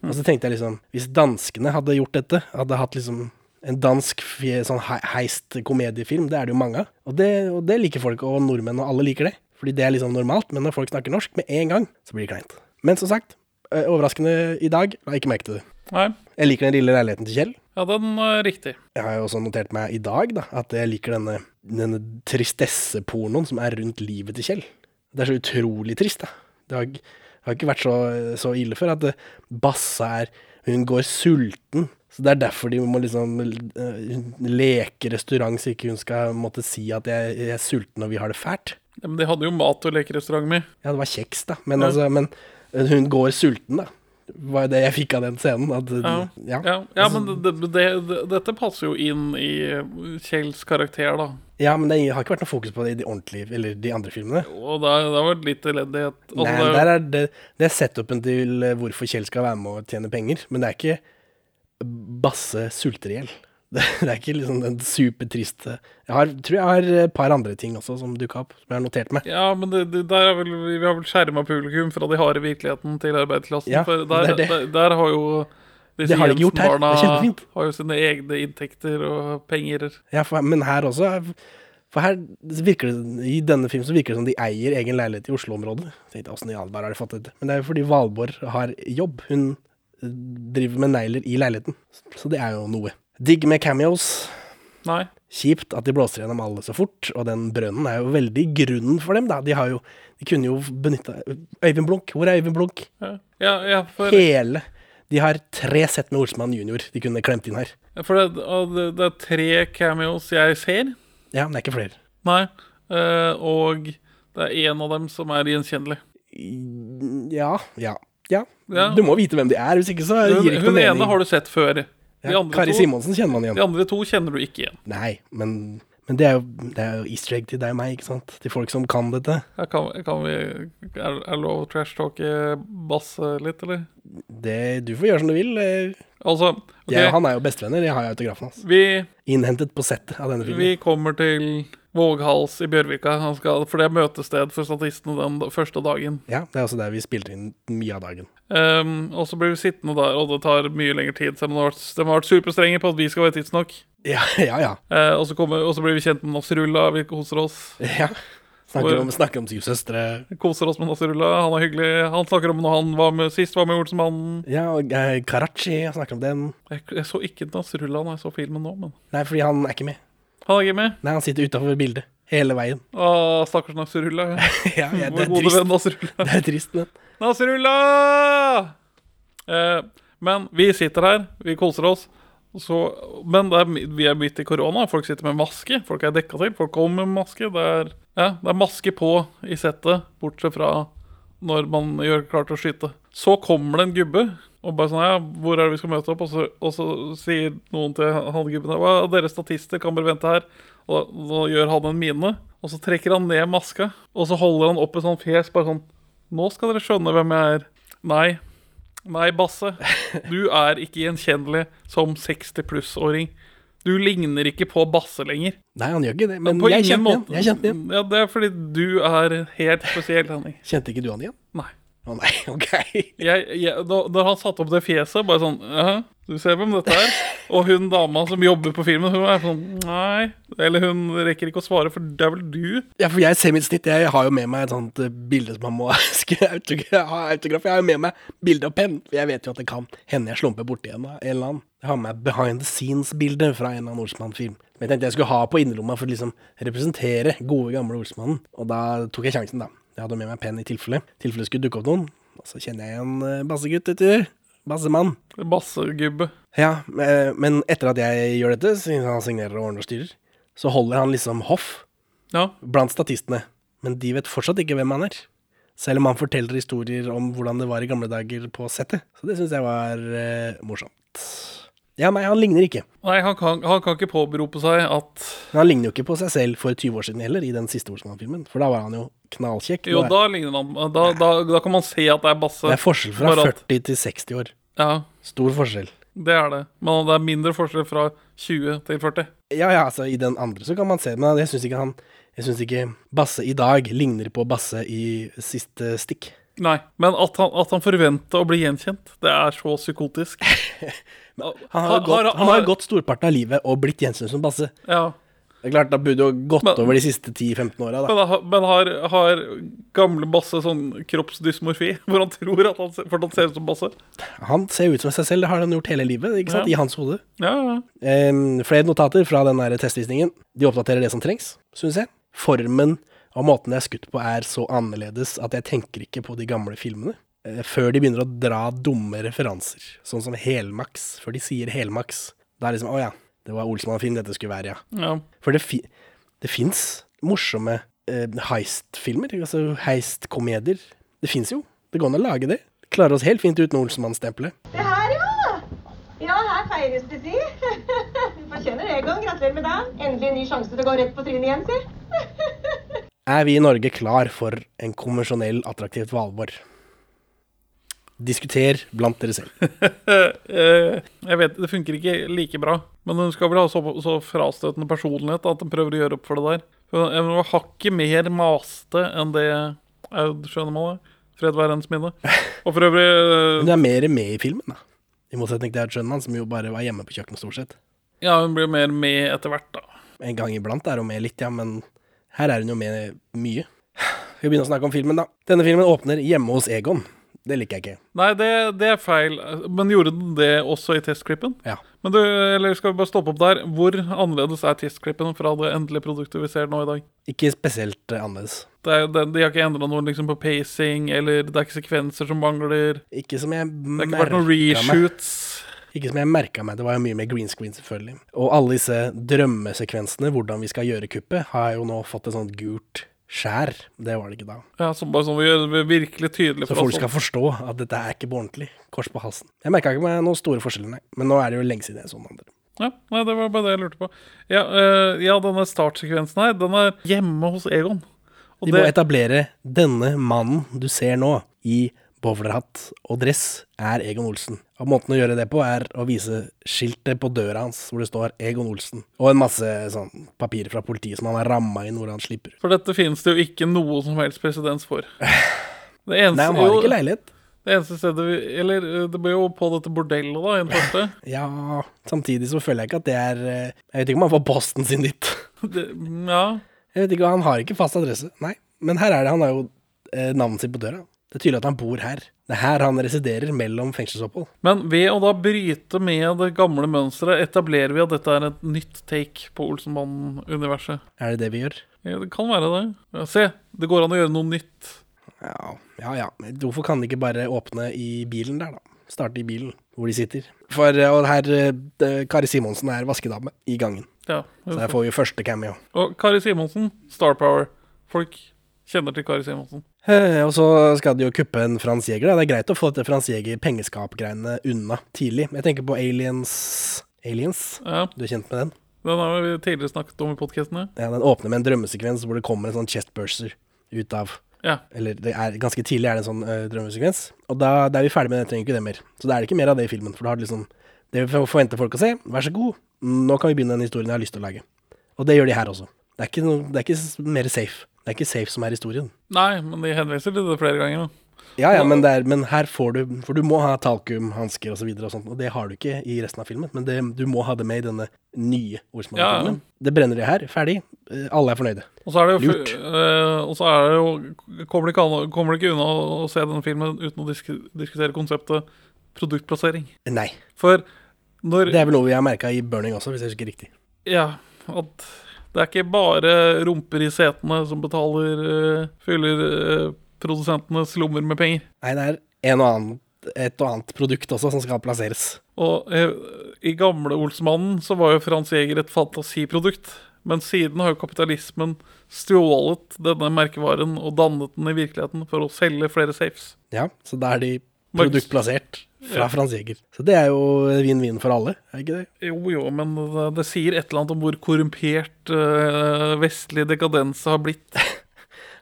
Og så tenkte jeg liksom Hvis danskene hadde gjort dette, hadde hatt liksom en dansk sånn heist komediefilm, det er det jo mange av. Og det, og det liker folk, og nordmenn, og alle liker det. Fordi det er liksom normalt. Men når folk snakker norsk med en gang, så blir det kleint. Men som sagt, eh, overraskende i dag, la ikke merke til det. Nei. Jeg liker den lille leiligheten til Kjell. Ja, den er riktig. Jeg har jo også notert meg i dag da, at jeg liker denne, denne tristessepornoen som er rundt livet til Kjell. Det er så utrolig trist, da. Det har, har ikke vært så, så ille før at Basse er Hun går sulten. Så det er derfor de må liksom eh, leke restaurant, så ikke hun skal måtte si at jeg, jeg er sulten og vi har det fælt. Ja, men de hadde jo mat og lekerestaurant med. Ja, det var kjeks, da. Men, Ja. altså, men eh, hun går sulten, da. Var det jeg fikk av den scenen. At, Ja. ja. Ja, ja men det, det, det, det, dette passer jo inn i Kjells karakter, da. Ja, men det har ikke vært noe fokus på det i de ordentlige, eller de andre filmene. Jo, det, det har vært litt elendighet. Altså, Nei, det- der er det, det er setupen til eh, hvorfor Kjell skal være med og tjene penger, men det er ikke Basse sulter i hjel. Det, [LAUGHS] det er ikke liksom den supertriste Jeg har, tror jeg har et par andre ting også som dukka opp, som jeg har notert meg. Ja, men det, det, der er vel, vi har vel skjerma publikum fra de harde virkeligheten til arbeiderklassen. Ja, der, er. Der, der har jo disse Det har de ikke gjort her. Det er kjempefint. Har jo sine egne inntekter og penger. Ja, for, men her også For her virker det I denne filmen så virker det som de eier egen leilighet i Oslo-området. Tenkte Åssen i all verden har de fått det? Men det er jo fordi Valborg har jobb. Hun eh, driver med negler i leiligheten. Så det er jo noe. Digg med cameos. Nei. Kjipt at de blåser gjennom alle så fort, og den brønnen er jo veldig grunnen for dem, da. De har jo De kunne jo benytta Øyvind Blunk, hvor er Øyvind Blunk? Ja, ja, ja for, Hele De har tre sett med Olsmann junior de kunne klemt inn her. for det, det, det er tre cameos jeg ser. Ja, men det er ikke flere. Nei. eh, og det er én av dem som er gjenkjennelig. Ja, ja, ja. Ja. Du må vite hvem de er, hvis ikke så gir det ikke noe mening. hun ene har du sett før. Ja, Kari to- Simonsen kjenner man igjen. De andre to kjenner du ikke igjen. Nei, men, men det, er jo, det er jo easter egg til deg og meg, ikke sant? Til folk som kan dette. Ja, kan, kan vi, er det lov å trash-talke Basse litt, eller? Det, du får gjøre som du vil. eh. Altså, okay. Jeg han er jo bestevenner, jeg har jo autografen hans. vi, Innhentet på settet av denne filmen. vi kommer til Våghals i Bjørvika, han skal, for det er møtested for statistene den første dagen. Ja, det er også der vi spiller inn mye av dagen. Um, og så blir vi sittende der, og det tar mye lengre tid. Selv om de har vært, de har vært superstrenge på at vi skal være tidsnok. Ja, [LAUGHS] ja, ja. Uh, og, så kommer, og så blir vi kjent med Nasrulla, vi koser oss. ja. Snakker, om, snakker om syv søstre. Koser oss med Nasrulla, han er hyggelig. Han snakker om når han var med sist, var med i Olsenmannen. Ja, og eh, Karachi, jeg snakker om den. Jeg, jeg så ikke Nasrulla når jeg så filmen nå, men Nei, fordi han er ikke med. Han er ikke med. Nei, han sitter utafor bildet hele veien. Å, stakkars Nasrulla. [LAUGHS] Ja, ja, det Vår er gode venn trist. Nasrulla. Det er trist, men Nasrulla! Eh, men vi sitter her, vi koser oss. Så, men det er, vi er midt i korona. Folk sitter med maske. Folk er dekka til. Folk kommer med maske. Det er, ja, det er maske på i settet, bortsett fra når man gjør klart å skyte. Så kommer det en gubbe og bare sånn Ja, hvor er det vi skal møte opp? Og så, og så sier noen til han gubben Hva, dere statister kan bare vente her. Og da gjør han en mine, og så trekker han ned maska. Og så holder han opp et sånt fjes, bare sånn Nå skal dere skjønne hvem jeg er. Nei. Nei, Basse. Du er ikke gjenkjennelig som 60 pluss-åring. Du ligner ikke på Basse lenger. Nei, han gjør ikke det. Men På jeg kjente måte. Jeg kjente igjen. Ja, Det er fordi du er helt spesiell, Henning. Kjente ikke du han igjen? Å nei, [LAUGHS] ok. Jeg, jeg, da, da han satte opp det fjeset, bare sånn «Jaha, Du ser hvem dette er? Og hun dama som jobber på filmen, hun er sånn Nei. Eller hun rekker ikke å svare, for det er vel du? Ja, for jeg ser mitt snitt. Jeg har jo med meg et sånt eh, bilde som man må [LAUGHS] skrive autograf. Jeg har jo med meg bilde og penn, for jeg vet jo at det kan hende jeg slumper borti en eller annen. Jeg har med meg behind the scenes-bilde fra en eller annen Olsmann-film. Men jeg tenkte jeg skulle ha på innerlomma for å liksom representere gode, gamle Olsmannen. Og da tok jeg sjansen, da. Jeg hadde med meg penn i tilfelle. Tilfelle skulle dukke opp noen. Og så kjenner jeg en uh, bassegutt, vet du. Bassemann. Bassegubbe. Ja, eh, men etter at jeg gjør dette, siden han signerer og ordner og styrer, så holder han liksom hoff Ja. blant statistene. Men de vet fortsatt ikke hvem han er. Selv om han forteller historier om hvordan det var i gamle dager på settet. Så det syns jeg var eh, morsomt. Ja, nei, han ligner ikke. Nei, han kan, han kan ikke påberope seg at Men han ligner jo ikke på seg selv for 20 år siden heller, i den siste Olsenmann-filmen. For da var han jo knallkjekk. Jo, da ligner han Da, da, da kan man se at det er Basse. det er forskjell fra Bare at- 40 til 60 år. Ja, Stor forskjell. det er det. Men det er mindre forskjell fra 20 til 40. Ja, ja, altså, i den andre så kan man se men jeg syns ikke han Jeg syns ikke Basse i dag ligner på Basse i siste stikk. Nei, men at han, at han forventer å bli gjenkjent, det er så psykotisk. [LAUGHS] Han har, jo gått, har gått storparten av livet og blitt gjenkjent som Basse. Ja. Det er klart, Da burde jo gått Men- over de siste 10-15 åra. Men, men har, har gamle Basse sånn kroppsdysmorfi, [LAUGHS] hvor han tror at han ser- han ser ut som Basse? Han ser ut som seg selv, det har han gjort hele livet. ikke sant? Ja. I hans hode. Ja, ja. Um, flere notater fra den testvisningen. De oppdaterer det som trengs, syns jeg. Formen og måten det er skutt på, er så annerledes at jeg tenker ikke på de gamle filmene. Eh, Før de begynner å dra dumme referanser, sånn som helmaks. Før de sier helmaks. Da er det liksom Å ja, det var Olsmann-film dette skulle være, ja. ja. For det, fi det fins morsomme eh, heist-filmer, altså heist-komedier. Det fins jo. Det går an å lage det. Klarer oss helt fint uten Olsmann-stempelet. Det her, ja! Ja, her feires det, si. [LAUGHS] Du fortjener Egon. Gratulerer med dagen. Endelig en ny sjanse til å gå rett på trynet igjen, si. [LAUGHS] Er vi i Norge klar for en konvensjonell, attraktivt Valborg? Diskuter blant dere selv. [LAUGHS] Eh, jeg vet, Det funker ikke like bra. Men hun skal vel ha så, så frastøtende personlighet at hun prøver å gjøre opp for det der. Hun var hakket mer maste enn det Aud skjønner er. Fred være hennes minne. Og for øvrig eh, Hun er mer med i filmen, da. I motsetning til Aud Schønemann, som jo bare var hjemme på kjøkkenet stort sett. Ja, hun blir mer med etter hvert, da. En gang iblant er hun med litt, ja, men her er hun jo med mye. Vi begynner å snakke om filmen, da. Denne filmen åpner hjemme hos Egon. Det liker jeg ikke. Nei, det, det er feil. Men gjorde den det også i testklippen? Ja. Men du, eller skal vi bare stoppe opp der? Hvor annerledes er testklippen fra det endelige produktet vi ser nå i dag? Ikke spesielt eh, annerledes. Det er, det, de har ikke endra noe liksom, på pacing, eller det er ikke sekvenser som mangler. Ikke som jeg Det har ikke vært noen reshoots? meg. Ikke som jeg merka meg. Det var jo mye mer green screen, selvfølgelig. Og alle disse drømmesekvensene, hvordan vi skal gjøre kuppet, har jo nå fått et sånt gult skjær. Det var det ikke da. Ja, så bare sånn vi gjør det virkelig tydelig Så folk skal forstå at dette er ikke på ordentlig. Kors på halsen. Jeg merka ikke meg noen store forskjeller, nei. Men nå er det jo lenge siden jeg så den andre. Ja, nei, det var bare det jeg lurte på. Ja, øh, ja denne startsekvensen her, den er hjemme hos Egon. Og De må det, etablere denne mannen du ser nå, i bowlerhatt og dress, er Egon Olsen. Og måten å gjøre det på, er å vise skiltet på døra hans hvor det står Egon Olsen. Og en masse sånn papirer fra politiet som han har ramma inn hvor han slipper. for dette finnes det jo ikke noe som helst presedens for. [SIGHS] Det eneste, Nei, han har jo- ikke leilighet. Det eneste stedet vi Eller eh, det ble jo på dette bordellet, da, i den første. [LAUGHS] Ja, samtidig så føler jeg ikke at det er eh, Jeg vet ikke om han får posten sin dit. [LAUGHS] Det, ja. Jeg vet ikke, Han har ikke fast adresse. Nei. Men her er det. Han har jo eh, navnet sitt på døra. Det er tydelig at han bor her. Det er her han residerer mellom fengselsopphold. Men ved å da bryte med det gamle mønsteret, etablerer vi at dette er et nytt take på Olsenmann-universet. Er det det vi gjør? Ja, det kan være det. Ja, se, det går an å gjøre noe nytt. Ja, ja. ja. Hvorfor kan de ikke bare åpne i bilen der, da? Starte i bilen hvor de sitter. For eh, og her eh, det- Kari Simonsen er vaskedame i gangen. Ja. Så her får vi første cameo. Og Kari Simonsen, Star Power. Folk kjenner til Kari Simonsen. Eh, Og så skal de jo kuppe en Frans Jæger. Det er greit å få dette Frans Jæger-pengeskap-greiene unna tidlig. Jeg tenker på Aliens Aliens. Ja, Du er kjent med den? Den har vi tidligere snakket om i podkastene. Ja, Den åpner med en drømmesekvens hvor det kommer en sånn chestburster ut av Ja. Eller det er, ganske tidlig er det en sånn eh, drømmesekvens. Og da, da er vi ferdig med det, trenger ikke det mer. Så da er det ikke mer av det i filmen. For da har det liksom Det forventer folk å se, vær så god, nå kan vi begynne den historien jeg har lyst til å lage. Og det gjør de her også. Det er ikke, noe, det er ikke mer safe. Det er ikke safe som er historien. Nei, men de henviser til det flere ganger. da. Ja, ja, men, det er, men her får du For du må ha talkum, hansker osv. Og, sånt, og det har du ikke i resten av filmen. Men det, du må ha det med i denne nye Olsmann-filmen. Ja. Det brenner i her. Ferdig. Eh, Alle er fornøyde. Og så er det jo, Lurt. eh, og så er det jo kommer du, ikke det ikke unna å se denne filmen uten å disk, diskutere konseptet produktplassering. Nei. For når Det er vel noe vi har merka i Burning også, hvis jeg husker riktig. Ja, at det er ikke bare rumper i setene som betaler eh, Fyller eh, produsentenes lommer med penger. Nei, det er en og annen, et og annet produkt også som skal plasseres. Og eh, i gamle Olsmannen så var jo Frans Jæger et fantasiprodukt. Men siden har jo kapitalismen stjålet denne merkevaren og dannet den i virkeligheten for å selge flere safes. Ja, så da er de produktplassert fra Ja. Frans Jæger. Så det er jo vinn-vinn for alle, er ikke det? Jo, jo, men det, det sier et eller annet om hvor korrumpert øh, vestlig dekadense har blitt. [LAUGHS]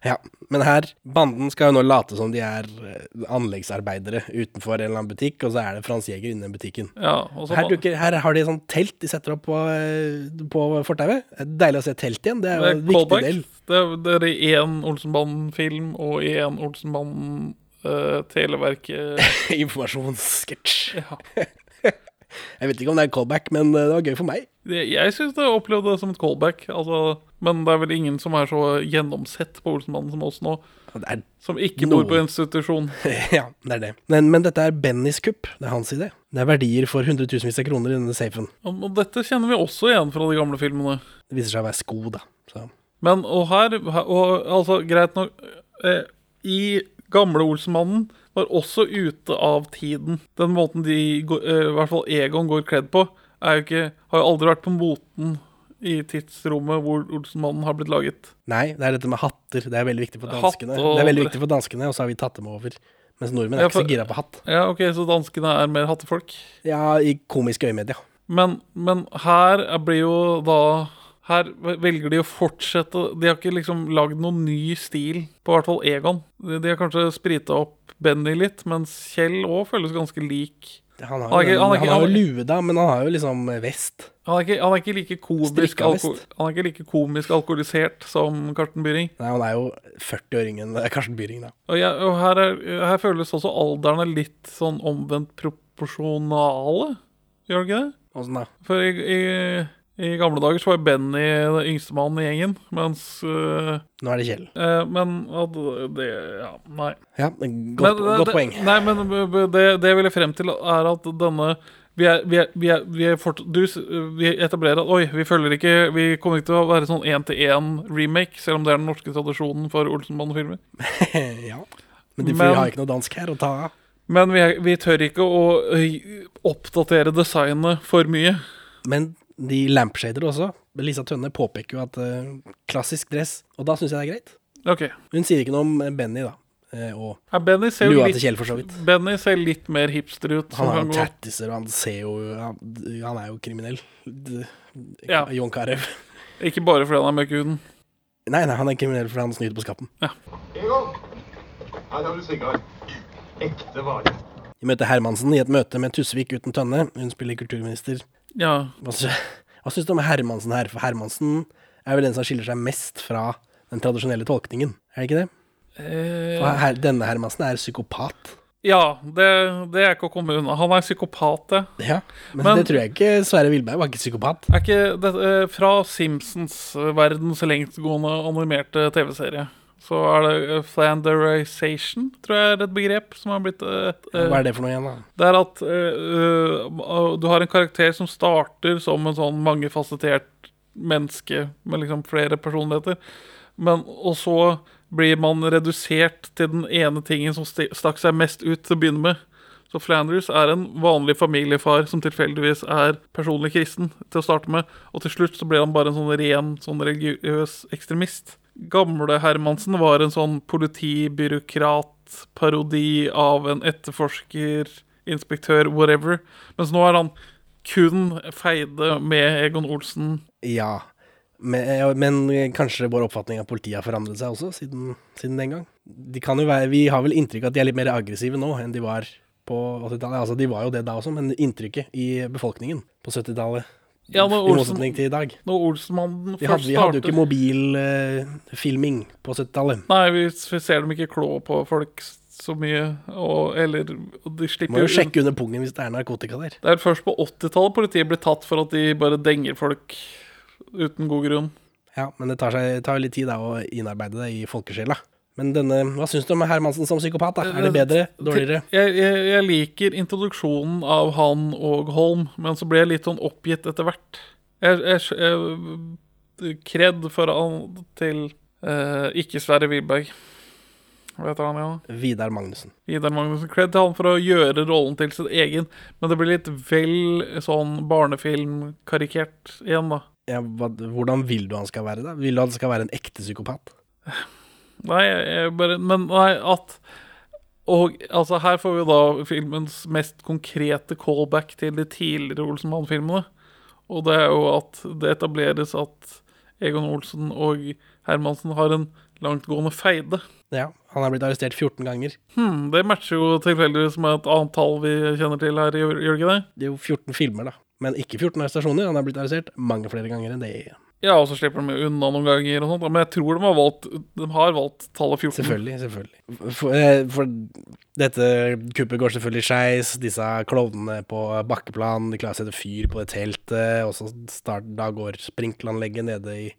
Ja, men her, banden skal jo nå late som de er eh, anleggsarbeidere utenfor en eller annen butikk, og så er det Frans Jæger inni den butikken. Ja, og så Her, duker, her har de sånn telt de setter opp på, eh, på fortauet. Deilig å se telt igjen. Det er jo en viktig del. Det er, én Olsenbanden-film og én Olsenbanden uh, Televerket [LAUGHS] Informasjonssketsj. ja. [LAUGHS] Jeg vet ikke om det er callback, men eh, det var gøy for meg. Jeg, jeg syns det opplevde det som et callback. Altså, men det er vel ingen som er så gjennomsett på Olsenmannen som oss nå. Som ikke bor på institusjon. [LAUGHS] ja, det er det. Men, men dette er Bennys kupp. Det er hans idé. Det er verdier for hundretusenvis av kroner i denne safen. Og dette kjenner vi også igjen fra de gamle filmene. Det viser seg å være sko, da. Så. Men og her og, Altså, greit nok eh, I gamle Olsenmannen var også ute av tiden. Den måten de, eh, i hvert fall Egon går kledd på, jo ikke, har jo aldri vært på moten i tidsrommet hvor Olsenmannen har blitt laget. Nei, det er dette med hatter. Det er veldig viktig for danskene. og- Det er veldig viktig for danskene, og så har vi tatt dem over. Mens nordmenn er Ja, ikke så gira på hatt. Ja, ok, Så danskene er mer hattefolk? Ja, i komiske øyemed, ja. Men, men her blir jo da Her velger de å fortsette De har ikke liksom lagd noen ny stil, på hvert fall Egon. De de har kanskje sprita opp Benny litt, mens Kjell òg føles ganske lik. Han har, Han jo- han han har jo lue, da, men han har jo liksom vest. Han er ikke, han er ikke like komisk alko, Han er ikke like komisk alkoholisert som Karsten Byring. Nei, han er jo 40 år yngre enn eh, Karsten Byring, da. Og, jeg, og her, er, her føles også alderne litt sånn omvendt proporsjonale. Gjør det ikke det? Åssen da? For i, i, i gamle dager så var Benny den yngste mannen i gjengen, mens uh, Nå er det Kjell. Uh, Men at det Ja, nei. Ja, godt, Men godt det- poeng. Nei, men det, det jeg ville frem til, er at denne vi er, vi er, vi er, vi fort, du, vi etablerer at oi, vi følger ikke Vi kommer ikke til å være sånn én-til-én-remake, selv om det er den norske tradisjonen for Olsenbanden-filmer. [LAUGHS] ja. Men de Men- har ikke noe dansk her å ta av. Men vi, vi tør ikke å oppdatere designet for mye. Men de lampshader også. Lisa Tønne påpeker jo at uh, klassisk dress, og da syns jeg det er greit. Okay. Hun sier ikke noe om eh, Benny, da. Eh, og Ja, Benny ser lua litt, til Kjell, for så vidt. Benny ser litt mer hipster ut. Han har jo tattiser, og han ser jo Han, han er jo kriminell. Ja. Jon Carew. Ikke bare fordi han er mørk i huden. Nei, nei, han er kriminell fordi han snyter på skatten. Egon! Her har du sigar. Ekte vare. Vi møter Hermansen i et møte med Tusvik uten Tønne. Hun spiller kulturminister. Ja. Hva, sy hva syns du om Hermansen her? For Hermansen er vel den som skiller seg mest fra den tradisjonelle tolkningen, er det ikke det? Eh, For her, denne Hermansen er psykopat. ja, det, det er ikke å komme unna. Han er psykopat, det. Ja, men, Men- det tror jeg ikke Sverre Wilberg var ikke psykopat. Er ikke det eh, Fra Simpsons, eh, verdens lengstgående animerte TV-serie, så er det eh, flanderization, tror jeg er et begrep som har blitt uh, Hva er det for noe igjen, da? Det er at uh, du har en karakter som starter som en sånn mangefasettert menneske med liksom flere personligheter, men og så blir man redusert til den ene tingen som stakk seg mest ut til å begynne med. Så Flanders er en vanlig familiefar som tilfeldigvis er personlig kristen til å starte med, og til slutt så blir han bare en sånn ren sånn religiøs ekstremist. Gamle Hermansen var en sånn politibyråkratparodi av en etterforsker, inspektør, whatever. Mens nå er han kun feide med Egon Olsen. Ja. Men, men kanskje vår oppfatning av politiet har forandret seg også, siden, siden den gang. Være, vi har vel inntrykk av at de er litt mer aggressive nå enn de var på 80-tallet. Altså, de var jo det da også, men inntrykket i befolkningen på 70-tallet, Ja, Olsen, i motsetning til i dag når Olsenmannen Vi først hadde, vi hadde jo ikke mobilfilming eh, på 70-tallet. Nei, vi, vi ser dem ikke klå på folk så mye, og, eller og De Må slipper jo jo sjekke under pungen hvis det er narkotika der. Det er først på 80-tallet politiet blir tatt for at de bare denger folk uten god grunn. Ja, men det tar, seg, tar litt tid da å innarbeide det i folkesjela. Men denne, hva syns du om Hermansen som psykopat? da? Er det bedre? Dårligere? Jeg, jeg, jeg liker introduksjonen av han og Holm, men så ble jeg litt sånn oppgitt etter hvert. Jeg, jeg, Kred for han til eh, ikke Sverre Wilberg. Hva heter han igjen? Vidar Magnussen. Vidar Magnussen. Kred til han for å gjøre rollen til sin egen, men det blir litt vel sånn barnefilmkarikert igjen, da. Ja, hva, hvordan vil du han skal være, da? Vil du han skal være en ekte psykopat? [LAUGHS] Nei, bare Men nei, at Og altså, her får vi da filmens mest konkrete callback til de tidligere Olsen Mann-filmene. Og det er jo at det etableres at Egon Olsen og Hermansen har en langtgående feide. Ja, han er blitt arrestert 14 ganger. Hmm, det matcher jo tilfeldigvis med et annet tall vi kjenner til her, gjør gjør det ikke det? Det er jo 14 filmer, da. Men ikke 14 arrestasjoner. Han er blitt arrestert mange flere ganger enn det. Ja, og så slipper de unna noen ganger og sånt. Men jeg tror de har valgt, de har valgt tallet 14. Selvfølgelig. selvfølgelig. For, eh, for dette kuppet går selvfølgelig skeis. Disse klovnene på bakkeplan de klarer å sette fyr på det teltet. Og så start, da går sprinkleranlegget nede i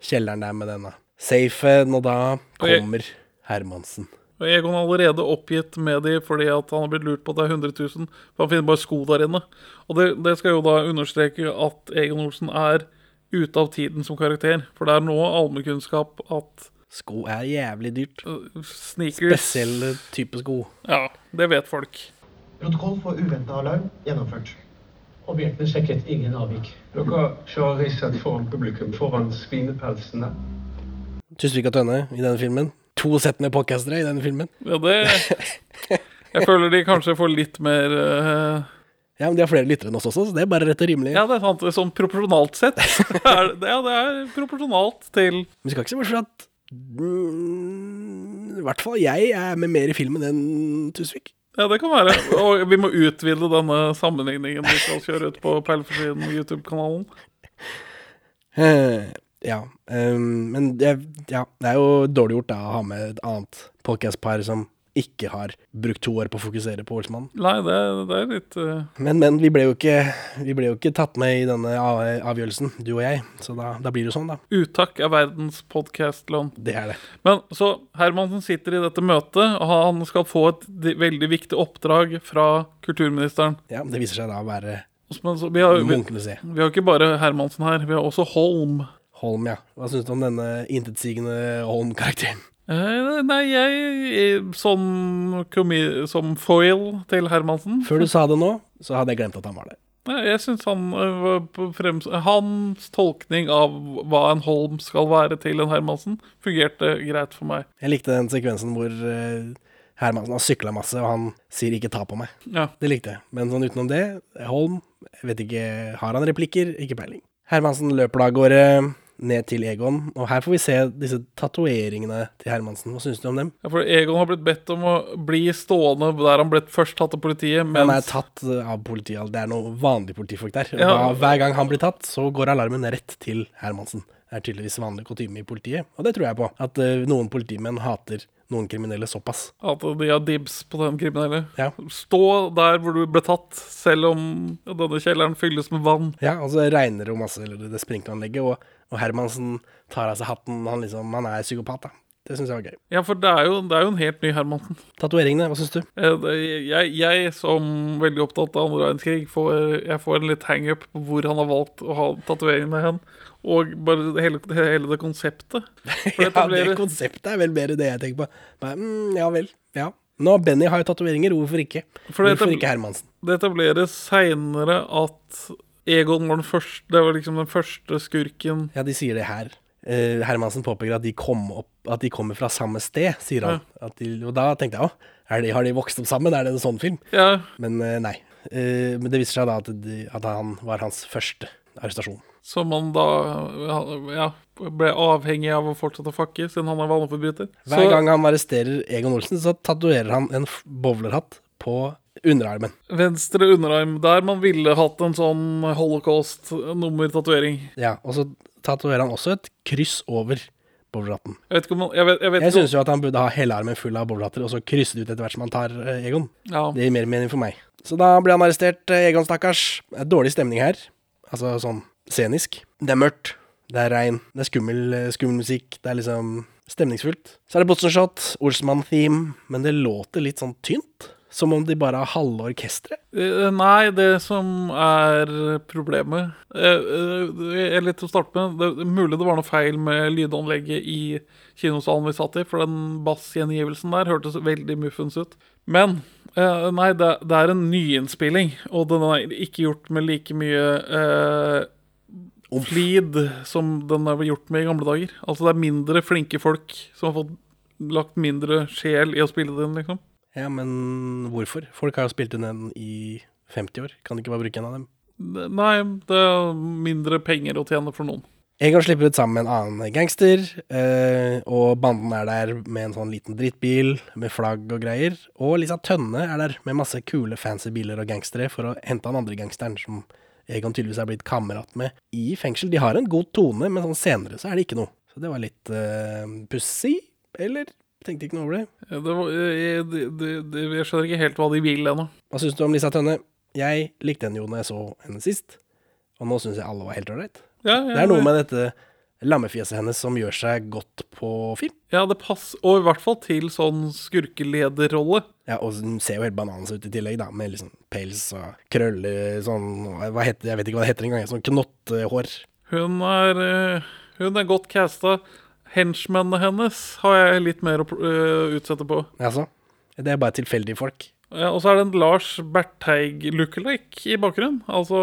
kjelleren der med denne safen, og da kommer Hermansen. Og Egon er allerede oppgitt med de fordi at han har blitt lurt på at det er 100 000. For han finner bare sko der inne. Og det, det skal jo da understreke at Egon Olsen er ute av tiden som karakter. For det er nå allmennkunnskap at Sko er jævlig dyrt. uh, sneakers Spesielle type sko. Ja, det vet folk. Protokoll for uventa alarm gjennomført. Objektene sjekket ingen avvik. Dere kjører risset foran publikum, foran svinepelsene. Tusvik og Tønne i denne filmen. To sett med podcastere i denne filmen. Ja, det [LAUGHS] Jeg føler de kanskje får litt mer uh, Ja, men de har flere lyttere enn oss også, så det er bare rett og rimelig. Ja, det er sant. Sånn proporsjonalt sett. [LAUGHS] er det, ja, det er proporsjonalt til Vi skal ikke se bort fra at mm, I hvert fall jeg er med mer i filmen enn Tusvik. Ja, det kan være. Og vi må utvide denne sammenligningen vi skal kjøre ut på Perleforsiden YouTube-kanalen. Uh, ja, Um, men det, ja, det er jo dårlig gjort da å ha med et annet podcast-par som ikke har brukt to år på å fokusere på Olsmann. Nei, det, det er litt uh, Men, men vi ble jo ikke, vi ble jo ikke tatt med i denne avgjørelsen, du og jeg. Så da, da blir det jo sånn, da. Uttakk av verdens podkastlån. Det er det. Men så Hermansen sitter i dette møtet, og han skal få et veldig viktig oppdrag fra kulturministeren. Ja, det viser seg da å være Men så, vi, har, vi, munkende vi har ikke bare Hermansen her, vi har også Holm. Holm, ja. Hva syns du om denne intetsigende Holm-karakteren? Eh, nei, jeg som, komi- som foil til Hermansen Før du sa det nå, så hadde jeg glemt at han var der. Nei, Jeg syns han frems... Hans tolkning av hva en Holm skal være til en Hermansen, fungerte greit for meg. Jeg likte den sekvensen hvor eh, Hermansen har sykla masse, og han sier 'ikke ta på meg'. Ja. Det likte jeg. Men sånn utenom det, Holm, jeg vet ikke Har han replikker? Ikke peiling. Hermansen løper da av gårde ned til Egon, og her får vi se disse tatoveringene til Hermansen. Hva syns du om dem? Ja, For Egon har blitt bedt om å bli stående der han ble først tatt av politiet, Mens... Han er tatt eh, av politiet, det er noen vanlige politifolk der. Ja. da, hver gang han blir tatt, så går alarmen rett til Hermansen. Det er tydeligvis vanlig kutyme i politiet, og det tror jeg på. At uh, noen politimenn hater noen kriminelle såpass. at de har dibs på den kriminelle. Ja. Stå der hvor du ble tatt, selv om denne kjelleren fylles med vann. Ja, og så regner det masse, eller det sprinkleranlegget, og, og Hermansen tar av seg hatten. Han liksom, han er psykopat, da. Det syns jeg var gøy. Ja, for det er jo, det er jo en helt ny Hermansen. Tatoveringene, hva syns du? Eh, Jeg, jeg som veldig opptatt av andre verdenskrig, får, jeg får en litt hangup på hvor han har valgt å ha tatoveringene hen. Og bare hele, hele det konseptet. [LAUGHS] Ja, det konseptet er vel mer det jeg tenker på. Men, mm, ja vel. Ja. Nå, Benny har jo tatoveringer, hvorfor ikke? For hvorfor ikke Hermansen? Det etableres seinere at Egon var den første Det var liksom den første skurken. Ja, de sier det her. Uh, Hermansen påpeker at de, kom opp, at de kommer fra samme sted, sier han. At de, og da tenkte jeg de, har de vokst opp sammen? Er det en sånn film? Ja, Men uh, nei. Uh, men det viser seg da at, de, at han var hans første arrestasjon. som han da ja, ble avhengig av å fortsette å fucke, siden han er vaneforbryter. Hver gang han arresterer Egon Olsen, så tatoverer han en bowlerhatt på underarmen. Venstre underarm, der man ville hatt en sånn holocaust-nummer-tatovering. Ja, og så tatoverer han også et kryss over bowlerhatten. Jeg vet ikke om han Jeg, vet, jeg, vet Jeg syns jo at han burde ha hele armen full av bowlerhatter, og så krysse det ut etter hvert som han tar eh, Egon. Ja. Det gir mer mening for meg. Så da ble han arrestert, eh, Egon stakkars. Dårlig stemning her. Altså sånn scenisk. Det er mørkt, det er regn, det er skummel, eh, skummel musikk. Det er liksom stemningsfullt. Så er det Botsenshot, Olsmann-theme, men det låter litt sånn tynt. Som om de bare har halve orkesteret. Uh, Nei, det som er problemet uh, uh, litt til å starte med. Det mulig det var noe feil med lydanlegget i kinosalen vi satt i, for den bassgjengivelsen der hørtes veldig muffens ut. Men eh, nei, det, det er en nyinnspilling, og den er ikke gjort med like mye eh, flid som den er gjort med i gamle dager. Altså det er mindre flinke folk som har fått lagt mindre sjel i å spille den, liksom. Ja, men hvorfor? Folk har jo spilt inn den i 50 år. Kan de ikke bare bruke en av dem? Nei, det er mindre penger å tjene for noen. Egon slipper ut sammen med en annen gangster, eh, og banden er der med en sånn liten drittbil med flagg og greier. Og Lisa Tønne er der med masse kule, fancy biler og gangstere for å hente han andre gangsteren som Egon tydeligvis er blitt kamerat med i fengsel. De har en god tone, men sånn senere så er det ikke noe. Så det var litt uh, pussig, eller? Tenkte ikke noe over det. Ja, Det var, jeg, det, det, det, jeg skjønner ikke helt hva de vil ennå. Hva syns du om Lisa Tønne? Jeg likte henne jo når jeg så henne sist, og nå syns jeg alle var helt ålreit. Ja, ja, Det er noe med dette lammefjeset hennes som gjør seg godt på film. Ja, det passer, og i hvert fall til sånn skurkelederrolle. Ja, og hun ser jo helt bananas ut i tillegg, da, med liksom pels og krøller sånn hva heter, Jeg vet ikke hva det heter engang. Sånn knottehår. Hun er, eh, hun er godt casta. Henchmennene hennes har jeg litt mer å uh, utsette på. Altså, det er bare tilfeldige folk. Ja, og så er det en Lars Bertheig-lookalike i bakgrunnen. Altså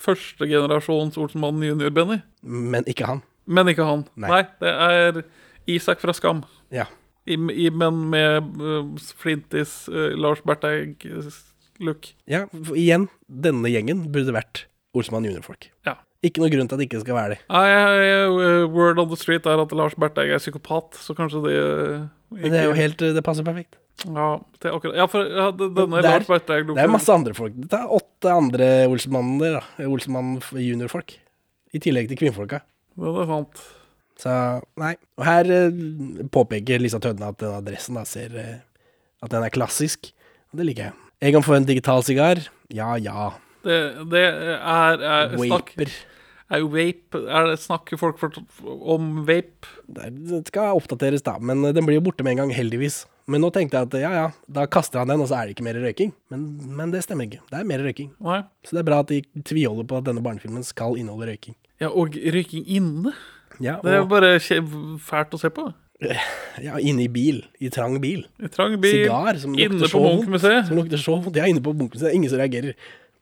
førstegenerasjons Olsenmann junior-Benny. Men ikke han. Men ikke han. Nei. Nei, det er Isak fra Skam. Ja. I, i, men med uh, Flintis uh, Lars Bertheig-look. Ja, igjen, denne gjengen burde vært Olsenmann junior-folk. Ja. Ikke noe grunn til at det ikke skal være det. Nei, jeg- jeg- uh, word on the street er at Lars Berteig er psykopat, så kanskje det ikke... Men det er jo helt, det passer perfekt. Ja, det er akkurat Ja, for ja, denne Det er- Lars Berteig Det er masse andre folk. Det er åtte andre Olsenmanner, da. Olsenmann junior-folk. I tillegg til kvinnfolka. Det er sant. Så nei. Og her eh, påpeker Lisa Tønne at denne dressen da ser eh, At den er klassisk. Og det liker jeg. Egon får en digital sigar. Ja ja. Det, det er, er snakk, Vaper. Er jo vape er det, Snakker folk for, om vape? Det skal oppdateres, da. Men eh, den blir jo borte med en gang, heldigvis. Men nå tenkte jeg at ja ja, da kaster han den, og så er det ikke mer røyking. Men, men det stemmer ikke. Det er mer røyking. Nei. Så det er bra at de tviholder på at denne barnefilmen skal inneholde røyking. Ja, og røyking inne? Ja, Det er jo bare fælt å se på. [LAUGHS] ja, inne i bil. I trang bil. I trang bil, Sigar som inne lukter så vondt. Som lukter så vondt. Ja, inne på Munch-museet. Ingen som reagerer.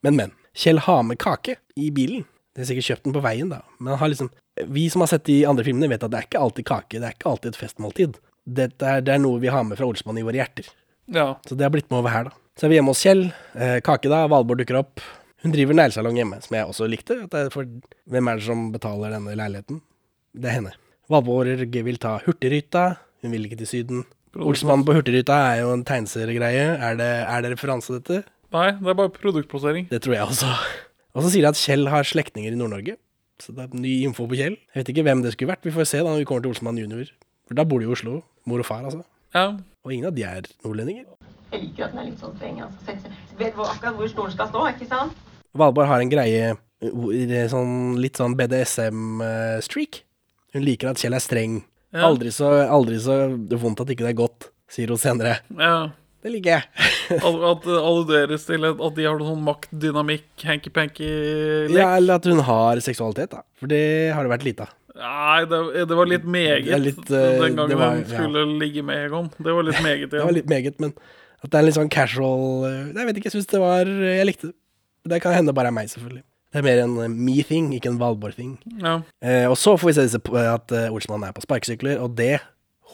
Men, men. Kjell har med kake i bilen. De har sikkert kjøpt den på veien, da. Men liksom Vi som har sett de andre filmene, vet at det er ikke alltid kake. Det er ikke alltid et festmåltid. Er, det er noe vi har med fra Olsmann i våre hjerter. Ja. Så det har blitt med over her, da. Så er vi hjemme hos Kjell. Eh, kake, da. Valborg dukker opp. Hun driver neglesalong hjemme, som jeg også likte. At det er for, hvem er det som betaler denne leiligheten? Det er henne. Valborg vil ta Hurtigruta. Hun vil ikke til Syden. Olsmann på Hurtigruta er jo en tegneseriegreie. Er det, er det referanse, dette? Nei, det er bare produktplassering. Det tror jeg også. Og så sier de at Kjell har slektninger i Nord-Norge. Så det er ny info på Kjell. Jeg vet ikke hvem det skulle vært. Vi får se da når vi kommer til Olsenmann junior. For da bor de i Oslo. Mor og far, altså. Ja. Og ingen av de er nordlendinger. Jeg liker at den er litt sånn streng. Altså. Sette Vet hvor, akkurat hvor stolen skal stå, ikke sant? Valborg har en greie sånn, litt sånn BDSM-streak. Hun liker at Kjell er streng. Ja. Aldri, så, aldri så vondt at ikke det er godt, sier hun senere. ja. Det liker jeg. [LAUGHS] At, at det alluderes til at de har noen sånn maktdynamikk, hanky-panky-lek. Ja, eller at hun har seksualitet, da. For det har det vært lite av. Nei, det, det var litt meget litt, uh, den gangen det var- hun skulle ligge med Egon. Det var litt meget Ja. Det var litt meget, men at det er litt sånn casual uh, Jeg vet ikke, jeg syns det var Jeg likte det. Det kan hende bare er meg, selvfølgelig. Det er mer en me-thing, ikke en Valborg-thing. Ja. Eh, og så får vi se at uh, Olsmann er på sparkesykler, og det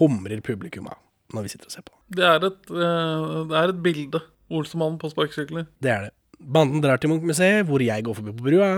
humrer publikum av når vi sitter og ser på. Det er et, eh, det er et bilde. Olsemannen på sparkesykler. Det er det. Banden drar til Munch-museet, hvor jeg går forbi på brua.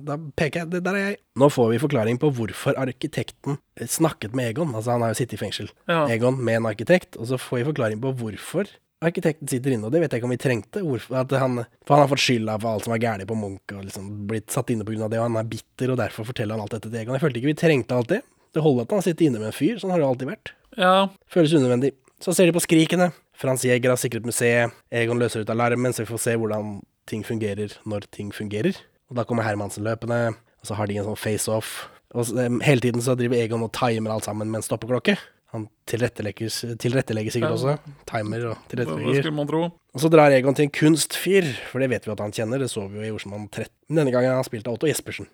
Da- peker jeg, der er jeg. Nå får vi forklaring på hvorfor arkitekten eh, snakket med Egon. Altså, han har jo sittet i fengsel. Ja. Egon med en arkitekt, og så får vi forklaring på hvorfor arkitekten sitter inne. Og det vet jeg ikke om vi trengte. Hvorfor, han, for han har fått skylda for alt som er galt på Munch, og liksom blitt satt inne pga. det, og han er bitter, og derfor forteller han alt dette til Egon. Jeg følte ikke vi trengte alt det. Det holder at han sitter inne med en fyr, sånn har det alltid vært. Ja. Føles unødvendig. Så ser de på skrikene. Frans Jæger har sikret museet. Egon løser ut alarmen, så vi får se hvordan ting fungerer når ting fungerer. Og da kommer Hermansen løpende, og så har de en sånn face-off. Og så, em, hele tiden så driver Egon og timer alt sammen med en stoppeklokke. Han tilrettelegger, sikkert også. Timer og tilrettelegger. skulle man tro. Og så drar Egon til en kunstfyr, for det vet vi at han kjenner. Det så vi jo i Osman 13. Denne gangen har han spilt av Otto Jespersen.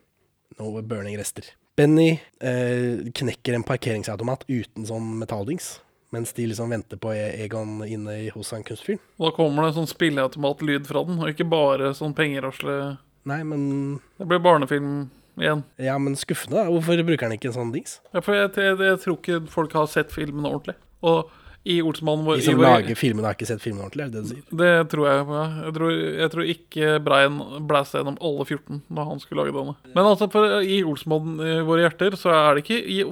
Noe burning-rester. Benny eh, knekker en parkeringsautomat uten sånn metalldings, mens de liksom venter på E- Egon inne i- hos han kunstfyren. Og da kommer det sånn spilleautomatlyd fra den, og ikke bare sånn pengerasle Nei, men Det blir barnefilm igjen. Ja, men skuffende, da. Hvorfor bruker han ikke en sånn dings? Ja, for jeg, jeg, jeg tror ikke folk har sett filmen ordentlig. Og i Olsmannen vår De som i vår- lager filmene, har ikke sett filmen ordentlig, er det det du sier? Det tror jeg. ja. Jeg tror, jeg tror ikke Brian blæste gjennom alle 14 da han skulle lage denne. Men altså, for i Olsmannen i våre hjerter, så er det ikke i,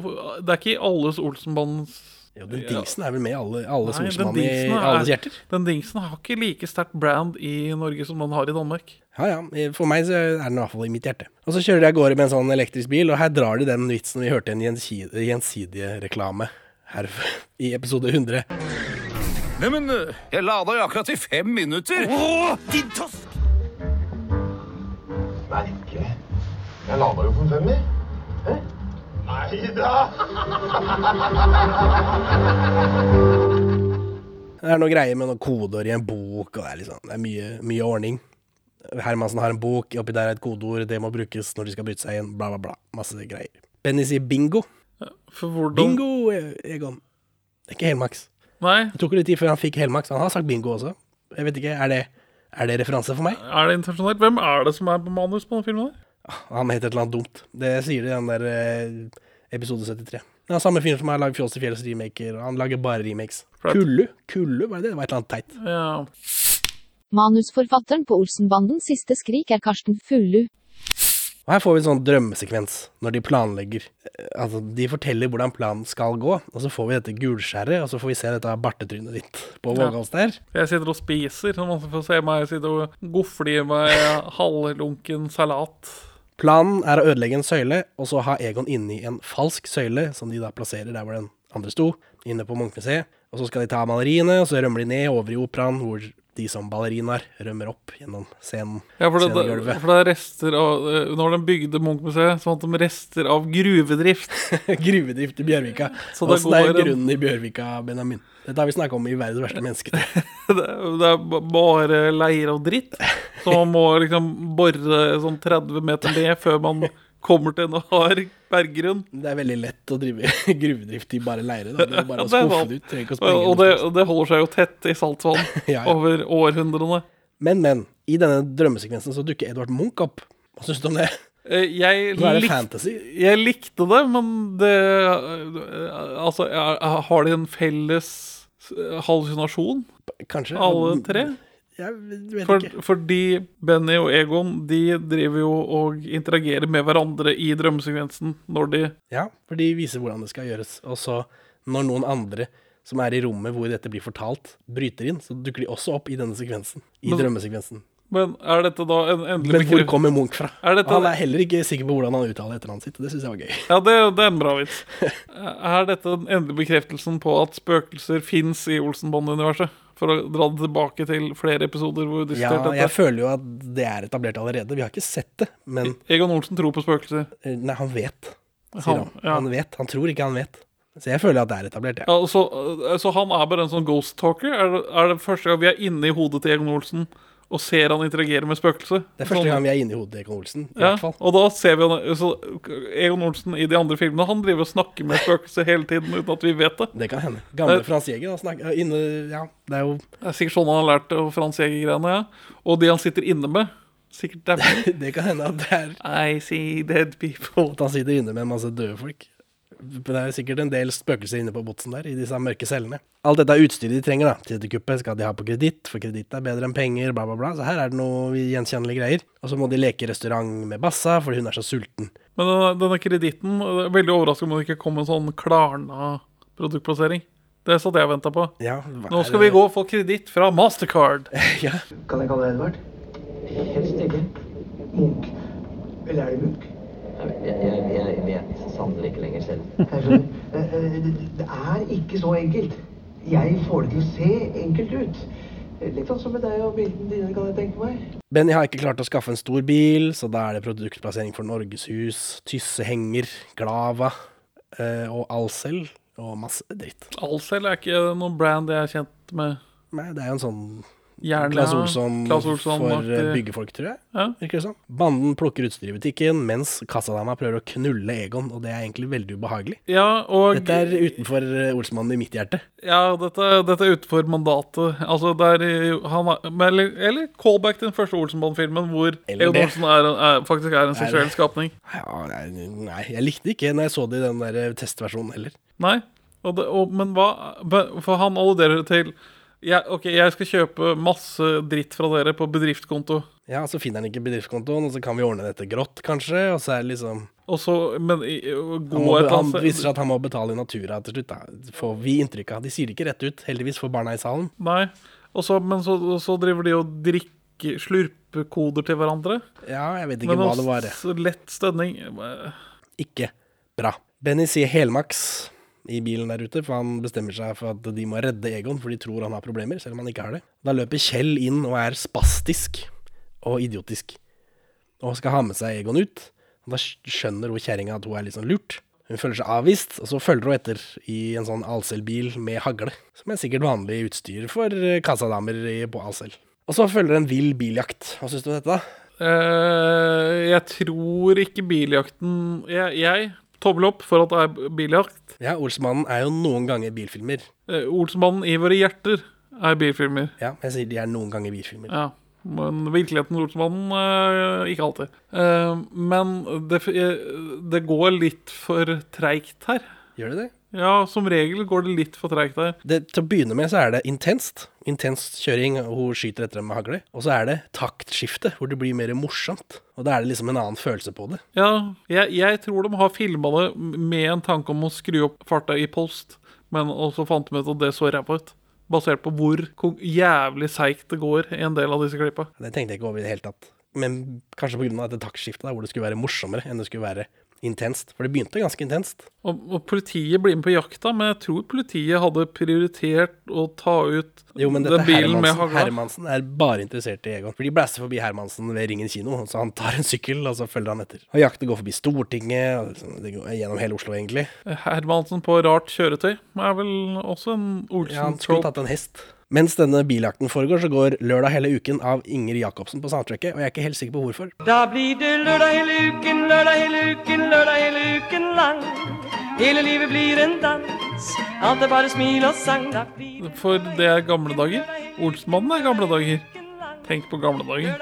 Det er ikke i alles Olsenmanns Jo, den dingsen er vel med alle, alles Nei, i alles hjerter? Den dingsen har ikke like sterkt brand i Norge som den har i Danmark. Ja ja, for meg så er den i hvert fall i mitt hjerte. Og så kjører de av gårde med en sånn elektrisk bil, og her drar de den vitsen vi hørte i en gjensidig, reklame her [LAUGHS] i episode 100. Neimen, jeg lada jo akkurat i fem minutter. Åh, din tosk! Merkelig. Jeg lada jo for en femmer. Hæ? Nei da! Det er noe greier med noen kodeord i en bok, og det er, liksom, det er mye, mye ordning. Hermansen har en bok, oppi der er et kodeord, det må brukes når de skal bryte seg inn, bla, bla, bla. Masse greier. Benny sier bingo. For hvordan Bingo, E- Egon. Det er ikke helmaks. Nei, Det tok litt tid før han fikk helmaks. Han har sagt bingo også. Jeg vet ikke, er det, er det referanse for meg? er det intensjonelt? Hvem er det som er på manus på denne filmen? Han heter et eller annet dumt. Det sier de i den der eh, episode 73. Det er samme fyren som har lagd Fjols til fjells remaker, han lager bare remakes. Kullu? Kullu, var det det? Det var et eller annet teit. Ja. Manusforfatteren på Olsenbandens siste skrik er Karsten Fullu. Og her får vi en sånn drømmesekvens når de planlegger. Eh, Altså, de forteller hvordan planen skal gå, og så får vi dette gulskjæret, og så får vi se dette bartetrynet ditt på vågås Vågals der. Jeg sitter og spiser, så man får se meg sitte og gofle i meg halvlunken salat. Planen er å ødelegge en søyle, og så ha Egon inni en falsk søyle, som de da plasserer der hvor den andre sto, inne på Munchmuseet. Og så skal de ta maleriene, og så rømmer de ned over i operaen, hvor de som ballerinaer rømmer opp gjennom scenen. Ja, for det, scenegulvet. for det er rester av eh, Når de bygde Munch-museet, så fant de rester av gruvedrift. [LAUGHS] Gruvedrift i Bjørvika. Så det det er grunnen i Bjørvika, Benjamin? Dette har vi snakka om i Verdens verste menneske. det, [LAUGHS] det er bare leir og dritt. Så man må liksom bore sånn 30 meter ned før man kommer til en hard berggrunn. Det er veldig lett å drive [LAUGHS] gruvedrift i bare leire. Da. [LAUGHS] Det er bare å skuffe det ut. Trenger ikke å sprenge Og det, og det holder seg jo tett i saltvann [LAUGHS] Ja, ja. over århundrene. Men, men. I denne drømmesekvensen så dukker Edvard Munch opp. Hva syns du om det? Eh, Jeg, Nå er det lik- fantasy. jeg likte det, men det eh, Altså, har de en felles eh, hallusinasjon, Kanskje. alle tre? Jeg vet For, ikke. fordi Benny og Egon de driver jo og interagerer med hverandre i drømmesekvensen når de Ja, for de viser hvordan det skal gjøres. Og så, når noen andre som er i rommet hvor dette blir fortalt, bryter inn, så dukker de også opp i denne sekvensen. I Men- drømmesekvensen. Men er dette da en endelig Men hvor kommer Munch fra? Er dette- Han er heller ikke sikker på hvordan han uttaler etternavnet sitt. Det syns jeg var gøy. Ja, det, det er en bra vits. [LAUGHS] Er dette den endelige bekreftelsen på at spøkelser fins i Olsenband-universet? For å dra det tilbake til flere episoder hvor vi Ja, dette. jeg føler jo at det er etablert allerede. Vi har ikke sett det, men Egon Olsen tror på spøkelser. eh, Nei, han vet, sier Han- han. ja. Han vet. Han tror ikke han vet. Så jeg føler at det er etablert, ja. Ja, så, så han er bare en sånn ghost talker? Er det, er det første gang vi er inne i hodet til Egon Olsen og ser han interagere med spøkelset? Det er første Sånn- gang vi er inne i hodet til Egon Olsen, i Ja, hvert fall. og da ser vi han, så Egon Olsen i de andre filmene Han driver og snakker med spøkelset hele tiden uten at vi vet det. Det kan hende. Gamle Det- Frans Jæger, snakker inne Ja, det er jo Det er sikkert sånn han har lært det, Frans Jæger-greiene. Ja. Og de han sitter inne med. Sikkert dæven. [LAUGHS] Det kan hende at det er I see dead people. At han sitter inne med en masse døde folk. Det er sikkert en del spøkelser inne på botsen der, i disse mørke cellene. Alt dette er utstyret de trenger da, til dette kuppet, skal de ha på kreditt, for kreditt er bedre enn penger, bla, bla, bla. Så her er det noe gjenkjennelige greier. Og så må de leke restaurant med Bassa, fordi hun er så sulten. Men denne, denne kreditten Veldig overraskende om det ikke kom en sånn klarna produktplassering. Det satt jeg og venta på. Ja, Nå skal vi gå og få kreditt fra Mastercard. [LAUGHS] ja. Kan jeg kalle deg Edvard? Helst ikke. Munch. Eller er det Munch? Jeg, jeg, jeg vet sannelig ikke lenger selv. [LAUGHS] Eh, eh, Det er ikke så enkelt. Jeg får det til å se enkelt ut. Litt sånn som med deg og bildene dine, kan jeg tenke meg. Benny har ikke klart å skaffe en stor bil, så da er det produktplassering for Norgeshus, Tyssehenger, Glava eh, og Alcel og masse dritt. Alcel er ikke noen brand jeg er kjent med. Nei, det er jo en sånn Gjerne Olsson, Klaas Olsson for aktig. eh, byggefolk, tror jeg. Ja. Virker det sånn. Banden plukker utstyr i butikken, mens kassadama prøver å knulle Egon, og det er egentlig veldig ubehagelig. Ja, og Dette er utenfor eh, Olsmannen i mitt hjerte. Ja, dette, dette er utenfor mandatet. Altså, det er han er, eller, eller callback til den første Olsenband-filmen, hvor Egon. Olsen er, er, faktisk er en seksuell skapning. Ja, nei, nei, jeg likte ikke når jeg så det i den der testversjonen heller. Nei. Og det, og, men hva For han alluderer til jeg, Ok, jeg skal kjøpe masse dritt fra dere på bedriftskonto. Ja, så finner han ikke bedriftskontoen, og så kan vi ordne dette grått, kanskje, og så er det liksom Og så Men gå han, han viser seg at han må betale i natura til slutt, da. Får vi inntrykk av. De sier det ikke rett ut, heldigvis for barna i salen. Nei. Og så, men så, så driver de og drikker slurpekoder til hverandre. Ja, jeg vet ikke hva det var. Men lett stønning. Eh, Ikke bra. Benny sier helmaks i bilen der ute, for han bestemmer seg for at de må redde Egon, for de tror han har problemer, selv om han ikke har det. Da løper Kjell inn og er spastisk og idiotisk, og skal ha med seg Egon ut. Da skjønner hun kjerringa at hun er litt sånn lurt. Hun føler seg avvist, og så følger hun etter i en sånn Alcel-bil med hagle, som er sikkert vanlig utstyr for eh, kassadamer på Alcel. Og så følger en vill biljakt. Hva syns du om dette, da? Uh, jeg tror ikke biljakten Jeg, jeg tommel opp for at det er biljakt. Ja, Olsmannen er jo noen ganger bilfilmer. Eh, Olsmannen i våre hjerter er bilfilmer. Ja, jeg sier de er noen ganger bilfilmer. Ja, men virkeligheten Olsmannen eh, ikke alltid. Eh, men det, eh, det går litt for treigt her. Gjør det det? Ja, som regel går det litt for treigt der. det? Til å begynne med så er det intenst. Intenst kjøring, og hun skyter etter dem med hagle. Og så er det taktskifte, hvor det blir mer morsomt. Og da er det liksom en annen følelse på det. Ja, jeg, jeg tror de har filma det med en tanke om å skru opp farta i post, men også fant de ut at det så ræva ut. Basert på hvor jævlig seigt det går i en del av disse klippa. Det tenkte jeg ikke over i det hele tatt. Men kanskje av dette taktskiftet, hvor det skulle være morsommere enn det skulle være intenst. For det begynte ganske intenst. Og, og politiet blir med på jakta, men jeg tror politiet hadde prioritert å ta ut Jo, men dette den bilen med Hermansen, hagla. Hermansen er bare interessert i Egon. For de blæser forbi Hermansen ved Ringen kino, så han tar en sykkel, og så følger han etter. Og jakten går forbi Stortinget, liksom, det går gjennom hele Oslo, egentlig. Hermansen på rart kjøretøy er vel også en Ja, han skulle tatt en hest. Mens denne biljakten foregår, så går Lørdag hele uken av Inger Jacobsen på soundtracket, og jeg er ikke helt sikker på hvorfor. Da blir det lørdag hele uken, lørdag hele uken, lørdag hele uken lang. Hele livet blir en dans, alt er bare smil og sang. Da blir For det er gamle dager. Olsmannen er gamle dager. Tenk på gamle dager,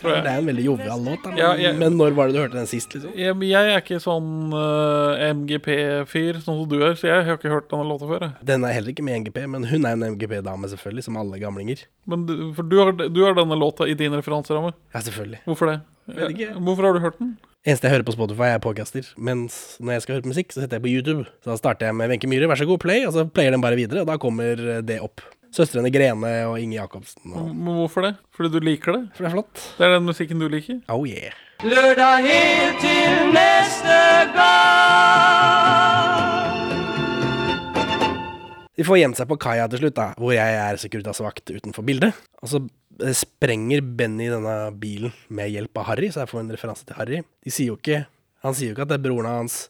tror Det er en veldig jovial låt, da. Men, Ja, jeg- men når var det du hørte den sist, liksom? Jeg, jeg er ikke sånn uh, MGP-fyr sånn som du er, så jeg har ikke hørt denne låta før. jeg. Den er heller ikke med MGP, NGP, men hun er en MGP-dame, selvfølgelig, som alle gamlinger. Men du, for du har, du har denne låta i din referanseramme. Ja, selvfølgelig. Hvorfor det? Vet ikke. Hvorfor har du hørt den? Eneste jeg hører på Spotify, er podcaster. Mens når jeg skal høre på musikk, så setter jeg på YouTube. Så da starter jeg med Wenche Myhre, vær så god, play, og så player den bare videre, og da kommer det opp. Søstrene Grene og Inge Jacobsen. Og... Men hvorfor det? Fordi du liker det? For det er flott. Det er den musikken du liker? Oh yeah. lørdag helt til neste gang. De får gjemt seg på kaia til slutt, da, hvor jeg er Securitas-vakt utenfor bildet. Og så eh, sprenger Benny denne bilen med hjelp av Harry, så jeg får en referanse til Harry. De sier jo ikke Han sier jo ikke at det er broren hans.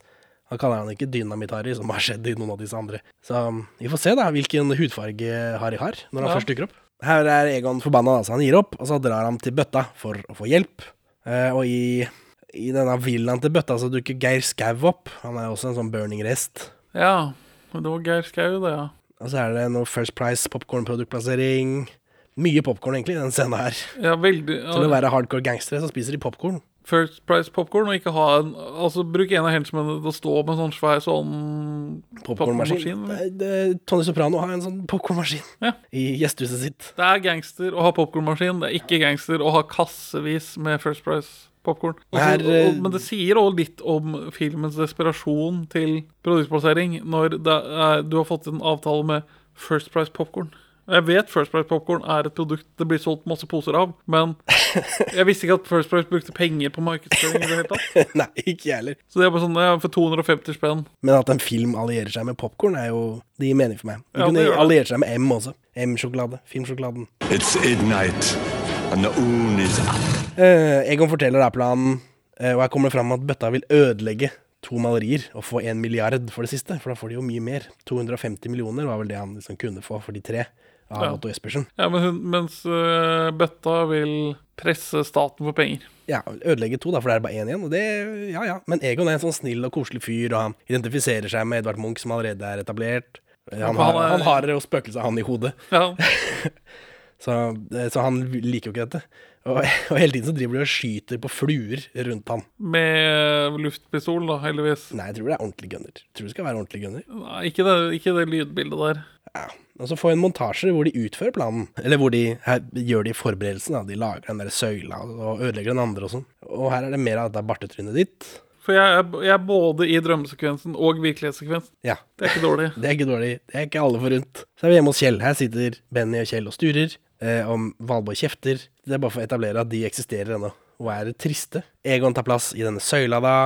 Han kaller han ikke Dynamitt-Harry, som har skjedd i noen av disse andre. Så um, vi får se da hvilken hudfarge Harry har, når han Ja. først dukker opp. Her er Egon forbanna, da, så han gir opp, og så drar han til bøtta for å få hjelp. Eh, og i, i denne villaen til bøtta så dukker Geir Skau opp. Han er også en sånn burning rest. Ja. Det var Geir Skau, det, ja. Og så er det noe First Price popkornproduktplassering. Mye popkorn, egentlig, i den scenen her. Ja, veldig Til å være hardcore gangstere, så spiser de popkorn. First Price popkorn, og ikke ha en Altså, bruk en av henchmennene til å stå med en sånn svær sånn Popkornmaskin. Tony Soprano har en sånn popkornmaskin Ja. i gjestehuset sitt. Det er gangster å ha popkornmaskin, det er ikke gangster å ha kassevis med First Price popkorn. Eh, Men det sier òg litt om filmens desperasjon til produktplassering når er, du har fått en avtale med First Price popkorn. Jeg vet First Price Popcorn er et produkt det blir solgt masse poser av, men jeg visste ikke at First Price brukte penger på markedsføring i det hele tatt. [LAUGHS] Nei, ikke jeg heller. Så det er bare sånn, ja, for 250 spenn. Men at en film allierer seg med popkorn, er jo Det gir mening for meg. Du Ja, kunne alliert seg med M også. M-sjokolade. Filmsjokoladen. It's midnight, and the moon is up. Eh, Egon forteller da planen, eh, og her kommer det fram at bøtta vil ødelegge to malerier og få en milliard for det siste, for da får de jo mye mer. 250 millioner var vel det han liksom kunne få for de tre av Ja. Otto Jespersen. Ja, men hun, mens uh, bøtta vil presse staten for penger. Ja, ødelegge to, da, for det er bare én igjen. Og det, ja ja. Men Egon er en sånn snill og koselig fyr, og han identifiserer seg med Edvard Munch, som allerede er etablert. Han har, han han har jo spøkelset han i hodet. Ja. [LAUGHS] Så, så han liker jo ikke dette. Og, [LAUGHS] og hele tiden så driver de og skyter på fluer rundt han. Med luftpistol, da, heldigvis. Nei, jeg tror det er ordentlig gunner. Tror det skal være ordentlig gunner. Nei, ikke det, ikke det lydbildet der. Og så får vi en montasje hvor de utfører planen. Eller hvor de her, gjør de forberedelsene. De lager den der søyla og ødelegger den andre og sånn. Og her er det mer av dette bartetrynet ditt. For jeg er, jeg er både i drømmesekvensen og virkelighetssekvensen. Ja. Det er ikke dårlig. [LAUGHS] Det er ikke dårlig. Det er ikke alle forunt. Så er vi hjemme hos Kjell. Her sitter Benny og Kjell og sturer. Eh, om Valborg kjefter. Det er bare for å etablere at de eksisterer ennå, og er triste. Egon tar plass i denne søyla da,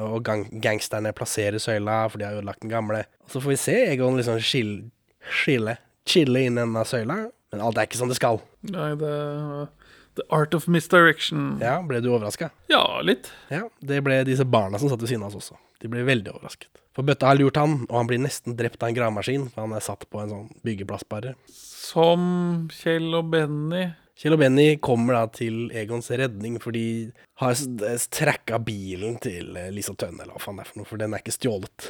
og gang gangsterne plasserer søyla, for de har ødelagt den gamle. Og så får vi se Egon liksom skille, skille, chille inn i denne søyla, men alt er ikke som det skal. Nei, det The Art of Misdirection. Ja, ble du overraska? Ja, litt. Ja, det ble disse barna som satt ved siden av oss også. De ble veldig overrasket. For bøtta har lurt han, og han blir nesten drept av en gravemaskin, for han er satt på en sånn byggeplass bare. Som Kjell og Benny. Kjell og Benny kommer da til Egons redning, for de har tracka bilen til eh, Lisa Tønne, eller hva faen det er for noe, for den er ikke stjålet.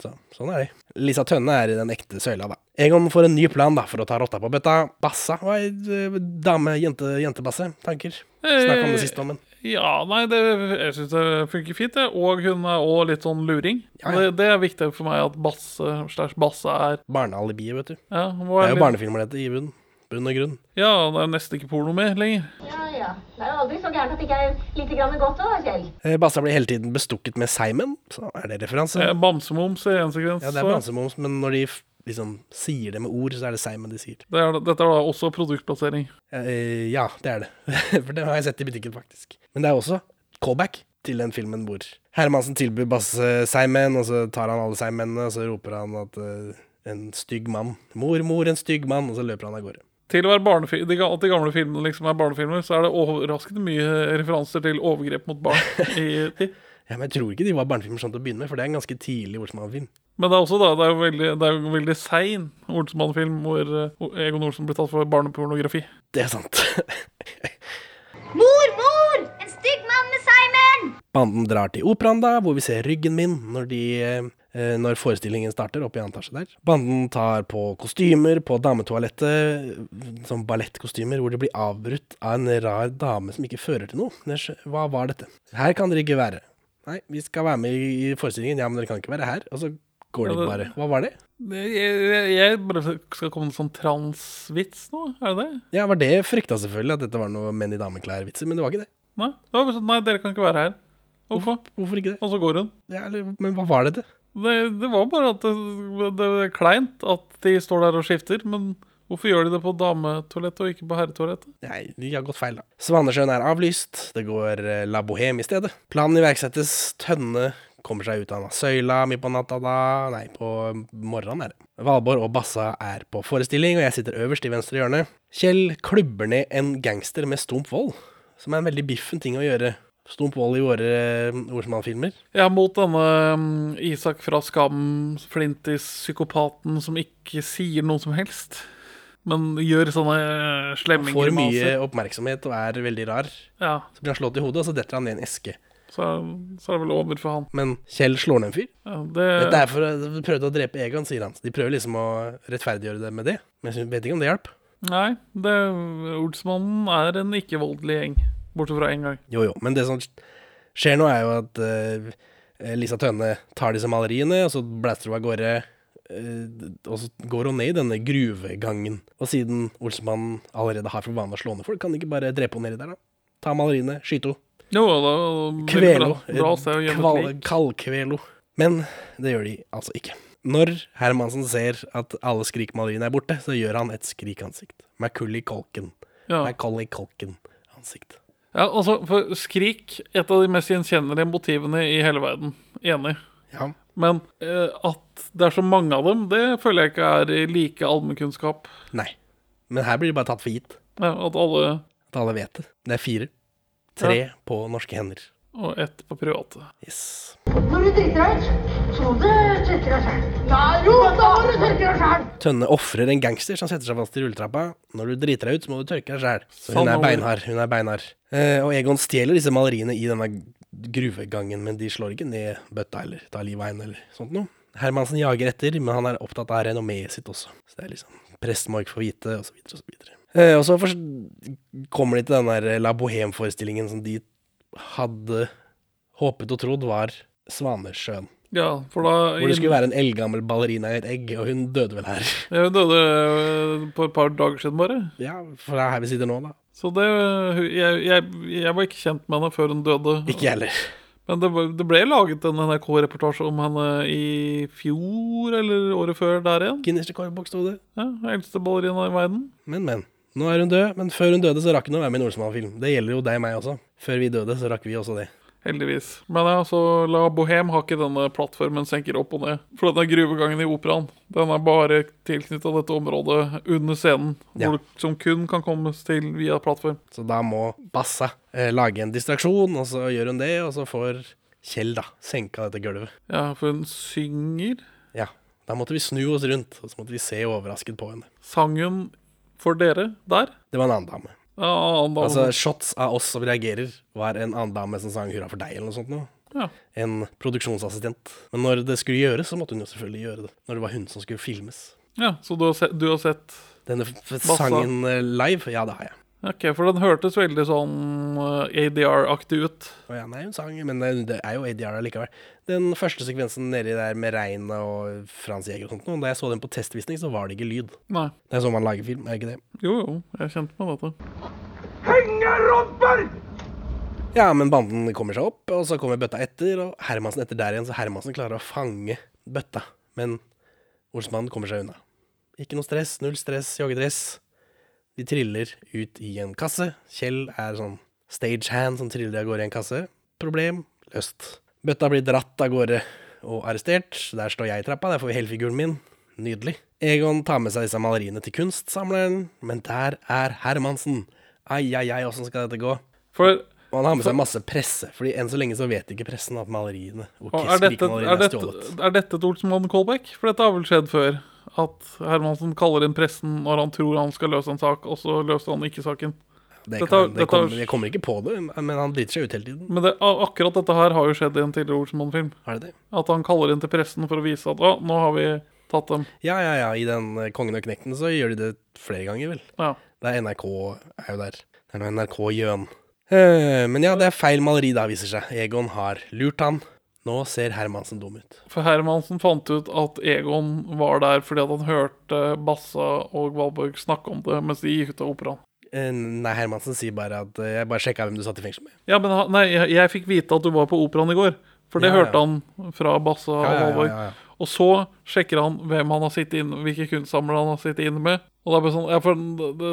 Så, sånn er det. Lisa Tønne er i den ekte søyla, da. Egon får en ny plan da, for å ta rotta på bøtta. Bassa var ei eh, dame, jente, jentebasse. Tanker? Snakk om det siste om den. Ja, nei, det, jeg syns det funker fint, det. Og hun er òg litt sånn luring. Ja, ja. Det, det er viktig for meg at Basse slash Basse er Barnealibiet, vet du. ja, Det er jo litt- barnefilmer, dette, i bunn. Bunn og grunn. Ja, det er nesten ikke porno med lenger. Ja, ja. Det er jo aldri så gærent at det ikke er lite grann godt òg, Kjell. Eh, Bassa blir hele tiden bestukket med Simon, så er det referanse. Eh, Bamsemums i en sekvens. Ja, det er bamsemums, men når de liksom sier det med ord, så er det Seimen de sier. Det er, dette er da også produktplassering. Eh, ja, det er det. [LAUGHS] For det har jeg sett i butikken, faktisk. Men det er også callback til den filmen hvor Hermansen tilbyr Basse Seimen, og så tar han alle seigmennene, og så roper han at eh, en stygg mann Mor, mor, en stygg mann, og så løper han av gårde. Til å være barnefi- de, at de gamle filmene liksom er barnefilmer, så er det overraskende mye referanser til overgrep mot barn. i. [LAUGHS] Ja, men jeg tror ikke de var barnefilmer sånn til å begynne med, for det er en ganske tidlig Olsmann-film. Men det er også da, det er jo veldig, det er jo veldig sein Olsenmann-film hvor eh, Egon Olsen blir tatt for barnepornografi. Det er sant. [LAUGHS] Mor, mor! En stygg mann med Simon! Banden drar til operaen, da, hvor vi ser ryggen min når, de, eh, når forestillingen starter oppe i antasje der. Banden tar på kostymer på dametoalettet, som ballettkostymer, hvor de blir avbrutt av en rar dame som ikke fører til noe. Hva var dette? Her kan dere ikke være. Nei, vi skal være med i i forestillingen. Ja, men dere kan ikke være her. Og så går det ikke bare. Hva var det? Jeg, jeg, bare skal komme en sånn transvits nå, er det det? Ja, var det frykta selvfølgelig, at dette var noe menn i dameklær-vitser, men det var ikke det. Nei, det var bare sånn, nei, dere kan ikke være her. Hvorfor? Hvorfor ikke det? Og så går hun. Ja, eller, men hva var dette? Det, det var bare at det, det er kleint at de står der og skifter, men hvorfor gjør de det på dametoalettet og ikke på herretoalettet? Nei, de har gått feil, da. Svanesjøen er avlyst. Det går eh, La Bohème i stedet. Planen iverksettes. Tønne kommer seg ut av søyla midt på natta da. Nei, på morgenen er det. Valborg og Bassa er på forestilling, og jeg sitter øverst i venstre hjørne. Kjell klubber ned en gangster med stump vold, som er en veldig biffen ting å gjøre. Stump vold i våre ordsmannfilmer. Olsmann-filmer. Ja, mot denne um, Isak fra Skam, Flintis-psykopaten som ikke sier noe som helst, men gjør sånne eh, slemme Får mye oppmerksomhet og er veldig rar. Ja. Så blir han slått i hodet, og så detter han ned i en eske. Så, så er det vel over for han. Men Kjell slår ned en fyr. Ja, det, Dette er for å prøve å drepe Egan, sier han. De prøver liksom å rettferdiggjøre det med det. Men jeg vet ikke om det hjalp. Nei, det, Olsmannen er en ikke-voldelig gjeng, bortsett fra én gang. Jo, jo. Men det som skjer nå, er jo at uh, Lisa Tønne tar disse maleriene, og så blaster hun av gårde. eh, og så går hun ned i denne gruvegangen. Og siden Olsmannen allerede har for vane å slå ned folk, kan de ikke bare drepe henne nedi der, da? Ta maleriene, skyte henne. Jo, da Kvelo. Bra, bra. Kaldkvelo. Men det gjør de altså ikke. Når Hermansen ser at alle skrikmaleriene er borte, så gjør han et skrikansikt. Macaulay Culkin. Ja. Macaulay Culkin-ansikt. Ja, altså, for Skrik, et av de mest gjenkjennelige motivene i hele verden. Enig. Ja. Men eh, at det er så mange av dem, det føler jeg ikke er like allmennkunnskap. Nei. Men her blir det bare tatt for gitt. Ja, at alle At alle vet det. Det er fire. Tre Ja. på norske hender. Og ett på private. Yes. Når du driter deg ut, så må du tørke deg sjæl. Jo, da må du tørke deg sjæl! Tønne ofrer en gangster som setter seg fast i rulletrappa. Når du driter deg ut, så må du tørke deg sjæl. Så hun er beinhard. Hun er beinhard. Eh, og Egon stjeler disse maleriene i denne gruvegangen, men de slår ikke ned bøtta eller tar livet av henne eller sånt noe. Hermansen jager etter, men han er opptatt av renommeet sitt også. Så det er liksom Presten må ikke få vite, og så videre og så videre. Eh, og så kommer de til den der La Bohème-forestillingen som de hadde håpet og trodd var Svanesjøen. Ja, for da Hvor det skulle være en eldgammel ballerina i et egg, og hun døde vel her. Hun døde øh, på et par dager siden, bare. Ja, for det er her vi sitter nå, da. Så det jeg, jeg, jeg var ikke kjent med henne før hun døde. Ikke heller. Men det, det ble laget en NRK-reportasje om henne i fjor eller året før der igjen. Guinness rekordbok sto det. Ja, Eldste ballerina i verden. Men, men. Nå er hun død, men før hun døde, så rakk hun å være med i en Olsenmann-film. Det gjelder jo deg og meg også. Før vi døde, så rakk vi også det. Heldigvis. Men ja, så La Bohem har ikke denne plattformen senker opp og ned. For denne gruvegangen i operaen, den er bare tilknytta dette området under scenen. Ja. Hvor, som kun kan kommes til via plattform. Så da må Bassa eh, lage en distraksjon, og så gjør hun det, og så får Kjell da senka dette gulvet. Ja, for hun synger. Ja. Da måtte vi snu oss rundt, og så måtte vi se overrasket på henne. Sang hun for dere der? Det var en annen dame. Ja, annen dame. Altså, shots av oss som reagerer, var en annen dame som sang 'Hurra for deg', eller noe sånt noe. Ja. En produksjonsassistent. Men når det skulle gjøres, så måtte hun jo selvfølgelig gjøre det. Når det var hun som skulle filmes. Ja, Så du har sett, du har sett Denne sangen eh, live, ja, det har jeg. Ok, for den hørtes veldig sånn eh, ADR-aktig ut. Å ja, nei, hun sang, men det, det er jo ADR allikevel. Den første sekvensen nedi der med regnet og Frans Jæger og sånt, og da jeg så den på testvisning, så var det ikke lyd. Nei. Det er sånn man lager film, er ikke det? Jo, jo, jeg kjente meg dette. Hengerobber! Ja, men banden kommer seg opp, og så kommer bøtta etter, og Hermansen etter der igjen, så Hermansen klarer å fange bøtta. Men Olsmannen kommer seg unna. Ikke noe stress, null stress, joggedress. De triller ut i en kasse. Kjell er sånn stagehand som triller av gårde i en kasse. Problem løst. Bøtta blir dratt av gårde og arrestert. Der står jeg i trappa, der får vi helfiguren min. Nydelig. Egon tar med seg disse maleriene til kunstsamleren, men der er Hermansen. Ai, ai, ai, åssen skal dette gå? For Og han har med seg masse presse, Fordi enn så lenge så vet ikke pressen at maleriene og Og er, dette, er, er dette, er dette et Olsenmann-callback? For dette har vel skjedd før? At Hermansen kaller inn pressen når han tror han skal løse en sak, og så løser han ikke saken. Det, Dette- det kommer, jeg kommer ikke på det, men han driter seg ut hele tiden. Men det, akkurat dette her har jo skjedd i en tidligere Olsenmann-film. Det det? At han kaller inn til pressen for å vise at å, nå har vi tatt dem. Ja, ja, ja. I den eh, Kongen og Knekten så gjør de det flere ganger, vel. Ja. Det er NRK er jo der. Det er noe NRK Gjøn. Eh, men ja, det er feil maleri da, viser seg. Egon har lurt han. Nå ser Hermansen dum ut. For Hermansen fant ut at Egon var der fordi at han hørte Bassa og Valborg snakke om det mens de gikk ut av operaen. Eh, nei, Hermansen sier bare at eh, jeg bare sjekka hvem du satt i fengsel med. Ja, men nei, jeg, jeg fikk vite at du var på operaen i går. For det Ja, ja. hørte han fra Bassa og Valborg. ja. Og så sjekker han hvem han har sittet inne hvilke kunstsamlere han har sittet inne med. Og det er bare sånn ja, for det, det,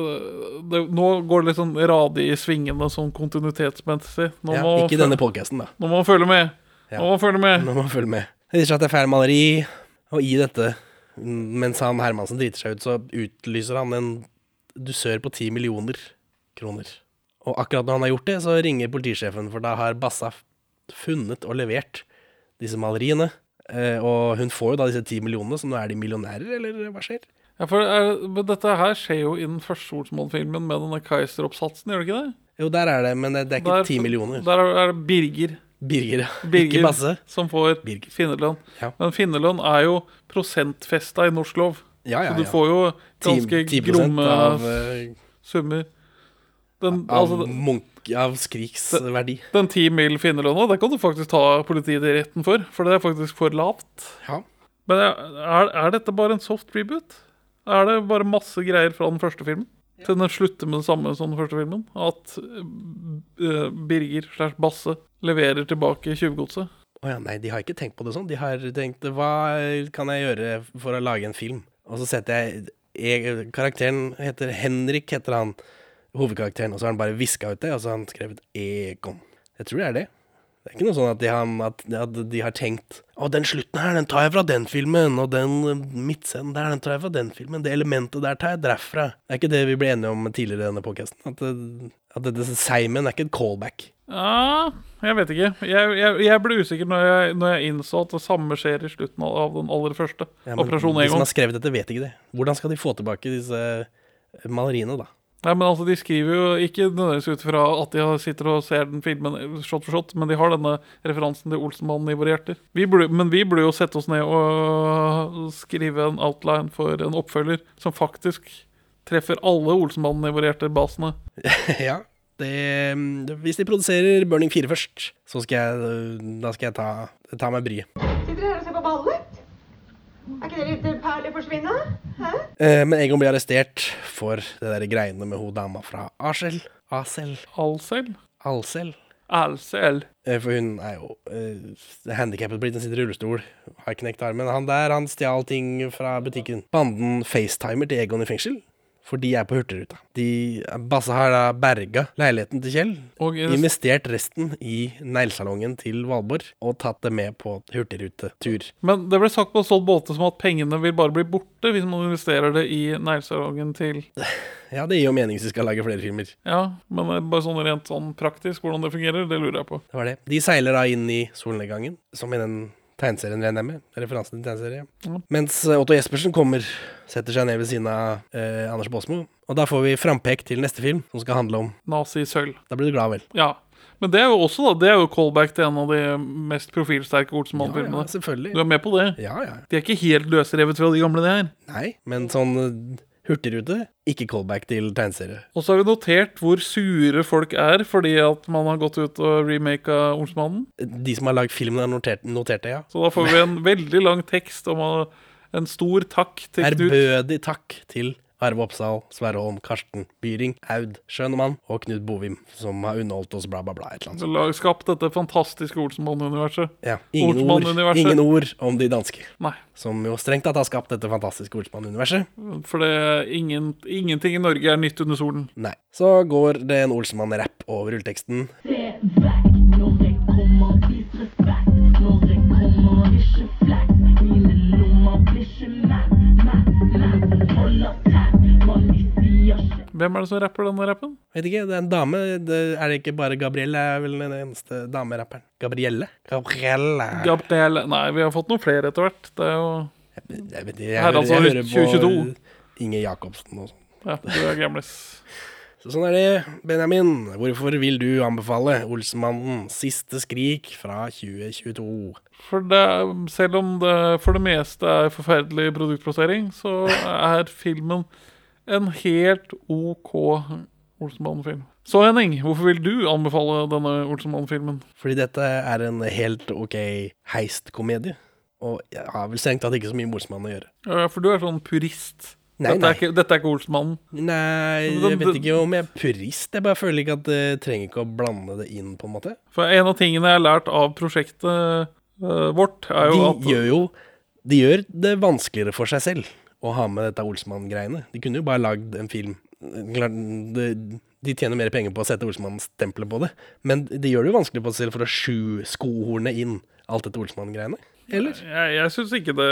det, Nå går det litt sånn radig i svingene sånn kontinuitetsmessig. Nå Ja, må ikke denne podcasten, da. Nå må man følge med. Ja. Nå må man følge med. Nå må man følge med. Jeg viser seg at det er feil maleri, og i dette, mens han Hermansen driter seg ut, så utlyser han en dusør på ti millioner kroner. Og akkurat når han har gjort det, så ringer politisjefen, for da har Bassa funnet og levert disse maleriene. Eh, og hun får jo da disse ti millionene, så nå er de millionærer, eller hva skjer? Ja, for er, men Dette her skjer jo i den første Olsmann-filmen med denne Kaiser-oppsatsen, gjør det ikke det? Jo, der er det, men det, det er ikke ti millioner. Der er, er det Birger. Birger, ja. Birger Ikke Basse. som får finnerlønn. Ja. Men finnerlønn er jo prosentfesta i norsk lov. Ja, ja, Så du får jo ganske 10% gromme av, eh, summer. Den, Av, altså, Munch, av skriksverdi. den 10 mil finnerlønna, det kan du faktisk ta politiet i retten for, for det er faktisk for lavt. Ja. Men er, er dette bare en soft reboot? Er det bare masse greier fra den første filmen? Til den slutter med det samme som den første filmen? At uh, Birger slash Basse leverer tilbake tjuvgodset? Å ja, nei, de har ikke tenkt på det sånn. De har tenkt hva kan jeg gjøre for å lage en film? Og så setter jeg, jeg Karakteren heter Henrik, heter han hovedkarakteren, og så har han bare viska ut det, og så har han skrevet Egon. Jeg tror det er det. Det er ikke noe sånn at de har, at, de har tenkt Å, den slutten her, den tar jeg fra den filmen, og den eh, midtscenen der, den tar jeg fra den filmen, det elementet der tar jeg derfra. Det er ikke det vi ble enige om tidligere i denne podkasten. At, det- at dette Simon er ikke et callback. Ja, jeg vet ikke. Jeg, jeg, jeg ble usikker når jeg, når jeg innså at det samme skjer i slutten av, av den aller første. Ja, men Operasjon de som har skrevet dette, vet ikke det. Hvordan skal de få tilbake disse maleriene, da? Nei, men altså, De skriver jo ikke nødvendigvis ut fra at de sitter og ser den filmen shot for shot, men de har denne referansen til Olsenmannen i våre hjerter. Vi burde, men vi burde jo sette oss ned og skrive en outline for en oppfølger som faktisk treffer alle Olsenmannen i våre hjerter-basene. [LAUGHS] ja. Det, hvis de produserer Burning 4 først, så skal jeg, da skal jeg ta, ta meg bryet. Sitter dere her og ser på ballet? Er ikke det litt perler forsvinne? Hæ? Eh, men Egon blir arrestert for det der greiene med hun dama fra Asel. Asel. Alsel? Alsel. Alsel. Eh, for hun er jo eh, handikappet blitt, hun sitter i rullestol, har knekt armen. Han der, han stjal ting fra butikken. Banden facetimer til Egon i fengsel for de er på Hurtigruta. De, Basse har da berga leiligheten til Kjell, Og jeg- investert resten i neglesalongen til Valborg, og tatt det med på hurtigrutetur. Men det ble sagt på en sånn måte som at pengene vil bare bli borte hvis man investerer det i neglesalongen til Ja, det gir jo mening hvis vi skal lage flere filmer. Ja, men er bare sånn rent sånn praktisk hvordan det fungerer, det lurer jeg på. Det var det. De seiler da inn i solnedgangen, som i den tegneserien regner jeg med. Referansen til tegneserie. Ja. Mens eh, Otto Jespersen kommer, setter seg ned ved siden av eh, Anders Baasmo. Og da får vi frampek til neste film, som skal handle om Nazi-sølv. Da blir du glad, vel? Ja. Men det er jo også da, det er jo callback til en av de mest profilsterke Olsenmann-filmene. Ja, ja, selvfølgelig. Du er med på det? Ja, ja. De er ikke helt løsrevet fra de gamle, det her. Nei, men sånn eh, hurtigrute, ikke callback til tegneserie. Og så har vi notert hvor sure folk er fordi at man har gått ut og remaka Olsmannen. De som har lagd filmen, har notert, notert det, ja. Så da får vi en veldig lang tekst om en stor takk til Knut. Ærbødig takk til Arve Oppsal, Sverre Holm, Karsten Byring, Aud Schønemann og Knut Bovim, som har underholdt oss, bla, bla, bla. Et eller annet. har Skapt dette fantastiske Olsenmann-universet. Ja, ingen ord, ingen ord om de danske. Nei. Som jo strengt tatt har skapt dette fantastiske Olsenmann-universet. For det ingen, ingenting i Norge er nytt under solen. Nei. Så går det en Olsenmann-rapp over rulleteksten. Hvem er det som rapper denne rappen? Vet ikke, det er en dame. Det er det ikke bare Gabrielle er vel den eneste damerapperen? Gabrielle? Gabrielle. Gabrielle Nei, vi har fått noen flere etter hvert. Det er jo Jeg vet ikke, jeg, Her, altså, jeg hører på 2022. Inge Jacobsen og sånn. Ja, du er gamlis. [LAUGHS] Så sånn er det, Benjamin. Hvorfor vil du anbefale Olsenmannen siste skrik fra 2022? For det, selv om det for det meste er forferdelig produktplassering, så er filmen en helt OK Olsenbanen-film. Så Henning, hvorfor vil du anbefale denne Olsenbanen-filmen? Fordi dette er en helt ok heistkomedie. Og jeg har vel strengt tatt ikke så mye med Olsenmannen å gjøre. Ja, for du er sånn purist. Nei, dette. Er ikke, dette er ikke Olsmannen. Nei, jeg vet ikke om jeg er purist. Jeg bare føler ikke at jeg trenger ikke å blande det inn, på en måte. For en av tingene jeg har lært av prosjektet uh, vårt, er jo De at gjør jo De gjør det vanskeligere for seg selv å ha med dette Olsmann-greiene. De kunne jo bare lagd en film Klart, de, De tjener mer penger på å sette Olsmann-stempelet på det, men de gjør det jo vanskelig på seg selv for å sju skohorne inn alt dette Olsmann-greiene. Eller? Jeg, jeg syns ikke det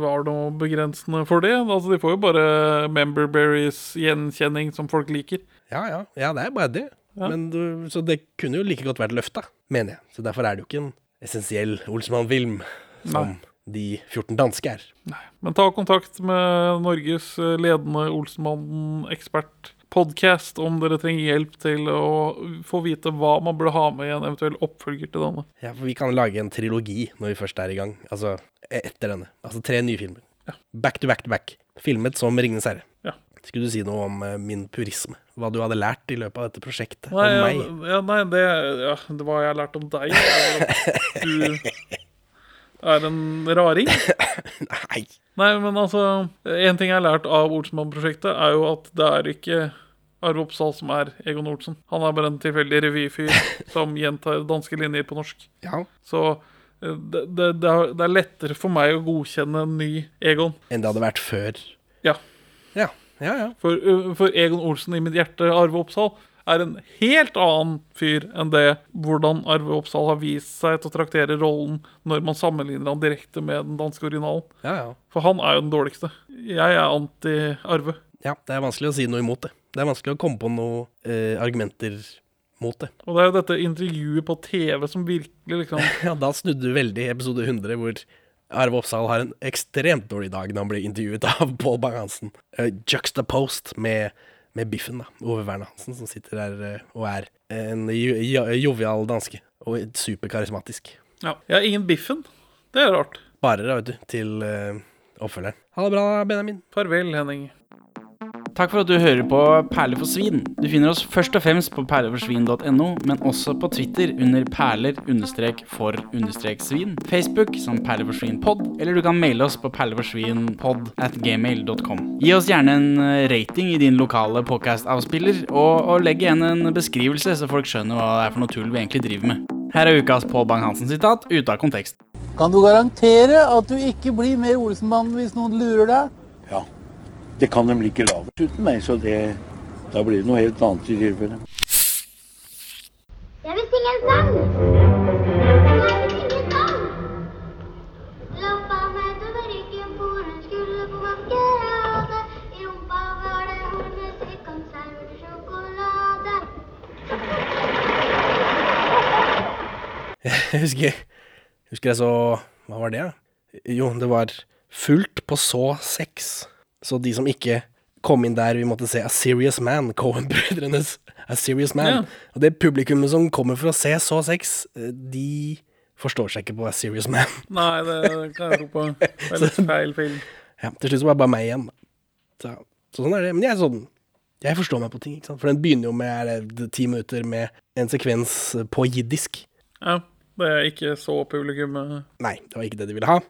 var noe begrensende for det. Altså, De får jo bare member berries gjenkjenning som folk liker. Ja, ja. Ja, det er bare det. Men du, så det kunne jo like godt vært løfta, mener jeg. Så derfor er det jo ikke en essensiell Olsmann-film som de 14 danske er. Men ta kontakt med Norges ledende Olsenmannen-ekspert-podkast om dere trenger hjelp til å få vite hva man burde ha med i en eventuell oppfølger til denne. Ja, for vi kan lage en trilogi når vi først er i gang. Altså e- etter denne. Altså tre nye filmer. Back to back to back. Filmet som Ringenes herre. Ja. Skulle du si noe om eh, min purisme? Hva du hadde lært i løpet av dette prosjektet? Nei, om meg? ja, nei det, ja, det hva jeg har lært om deg, [LAUGHS] du er en raring. [LAUGHS] Nei. Nei, men altså En ting jeg har lært av Olsenmann-prosjektet, er jo at det er ikke Arve Oppsal som er Egon Olsen. Han er bare en tilfeldig revyfyr [LAUGHS] som gjentar danske linjer på norsk. Ja. Så eh, det, det, det, er, er lettere for meg å godkjenne en ny Egon. Enn det hadde vært før. Ja. Ja, ja, ja. For, uh, for Egon Olsen i mitt hjerte, Arve Oppsal, er en helt annen fyr enn det hvordan Arve Oppsal har vist seg til å traktere rollen når man sammenligner han direkte med den danske originalen. Ja, ja. For han er jo den dårligste. Jeg er anti-Arve. Ja, det er vanskelig å si noe imot det. Det er vanskelig å komme på noen eh, argumenter mot det. Og det er jo dette intervjuet på TV som virkelig liksom [LAUGHS] Ja, da snudde du veldig i episode 100, hvor Arve Oppsal har en ekstremt dårlig dag når han blir intervjuet av Pål Bang-Hansen. Uh, juxtaposed med, med Biffen, da. Ove Werner Hansen, som sitter der eh, og er en jo, jo, jovial danske. Og superkarismatisk. Ja. ja, ingen Biffen. Det er rart. Bare, da, vet du, til eh, oppfølgeren. Ha det bra, Benjamin. Farvel, Henning. Takk for at du hører på Perler for svin. Du finner oss først og fremst på perleforsvin.no, men også på Twitter under perler-for-svin, Facebook som perleforsvinpod, eller du kan maile oss på perleforsvinpod at gmail.com. Gi oss gjerne en eh, rating i din lokale podcast-avspiller, og, og legg igjen en beskrivelse, så folk skjønner hva det er for noe tull vi egentlig driver med. Her er ukas Pål Bang-Hansen-sitat ute av kontekst. Kan du garantere at du ikke blir mer Olsenmannen hvis noen lurer deg? Det kan de ikke lage uten meg, så det, da blir det noe helt annet i tilfelle. Jeg vil synge en sang. Jeg vil synge en sang. Lappa meg over ryggen på den skulle på maskerade. I rumpa var det hornesekk, konserver og sjokolade. Jeg [LAUGHS] husker, husker jeg så Hva var det? Jo, det var fullt på så seks. Så de som ikke kom inn der vi måtte se A Serious Man, Cohen-brødrenes A Serious Man. Ja. Og det publikummet som kommer for å se så sex, eh, de forstår seg ikke på A Serious Man. Nei, det kan jeg tro på. Det er litt [LAUGHS] feil film. Ja, til slutt så var det bare meg igjen. Så, så sånn er det. Men jeg er sånn Jeg forstår meg på ting, ikke sant. For den begynner jo med ti minutter med en sekvens på jiddisk. Ja, det er ikke så publikummet Nei, det var ikke det de ville ha.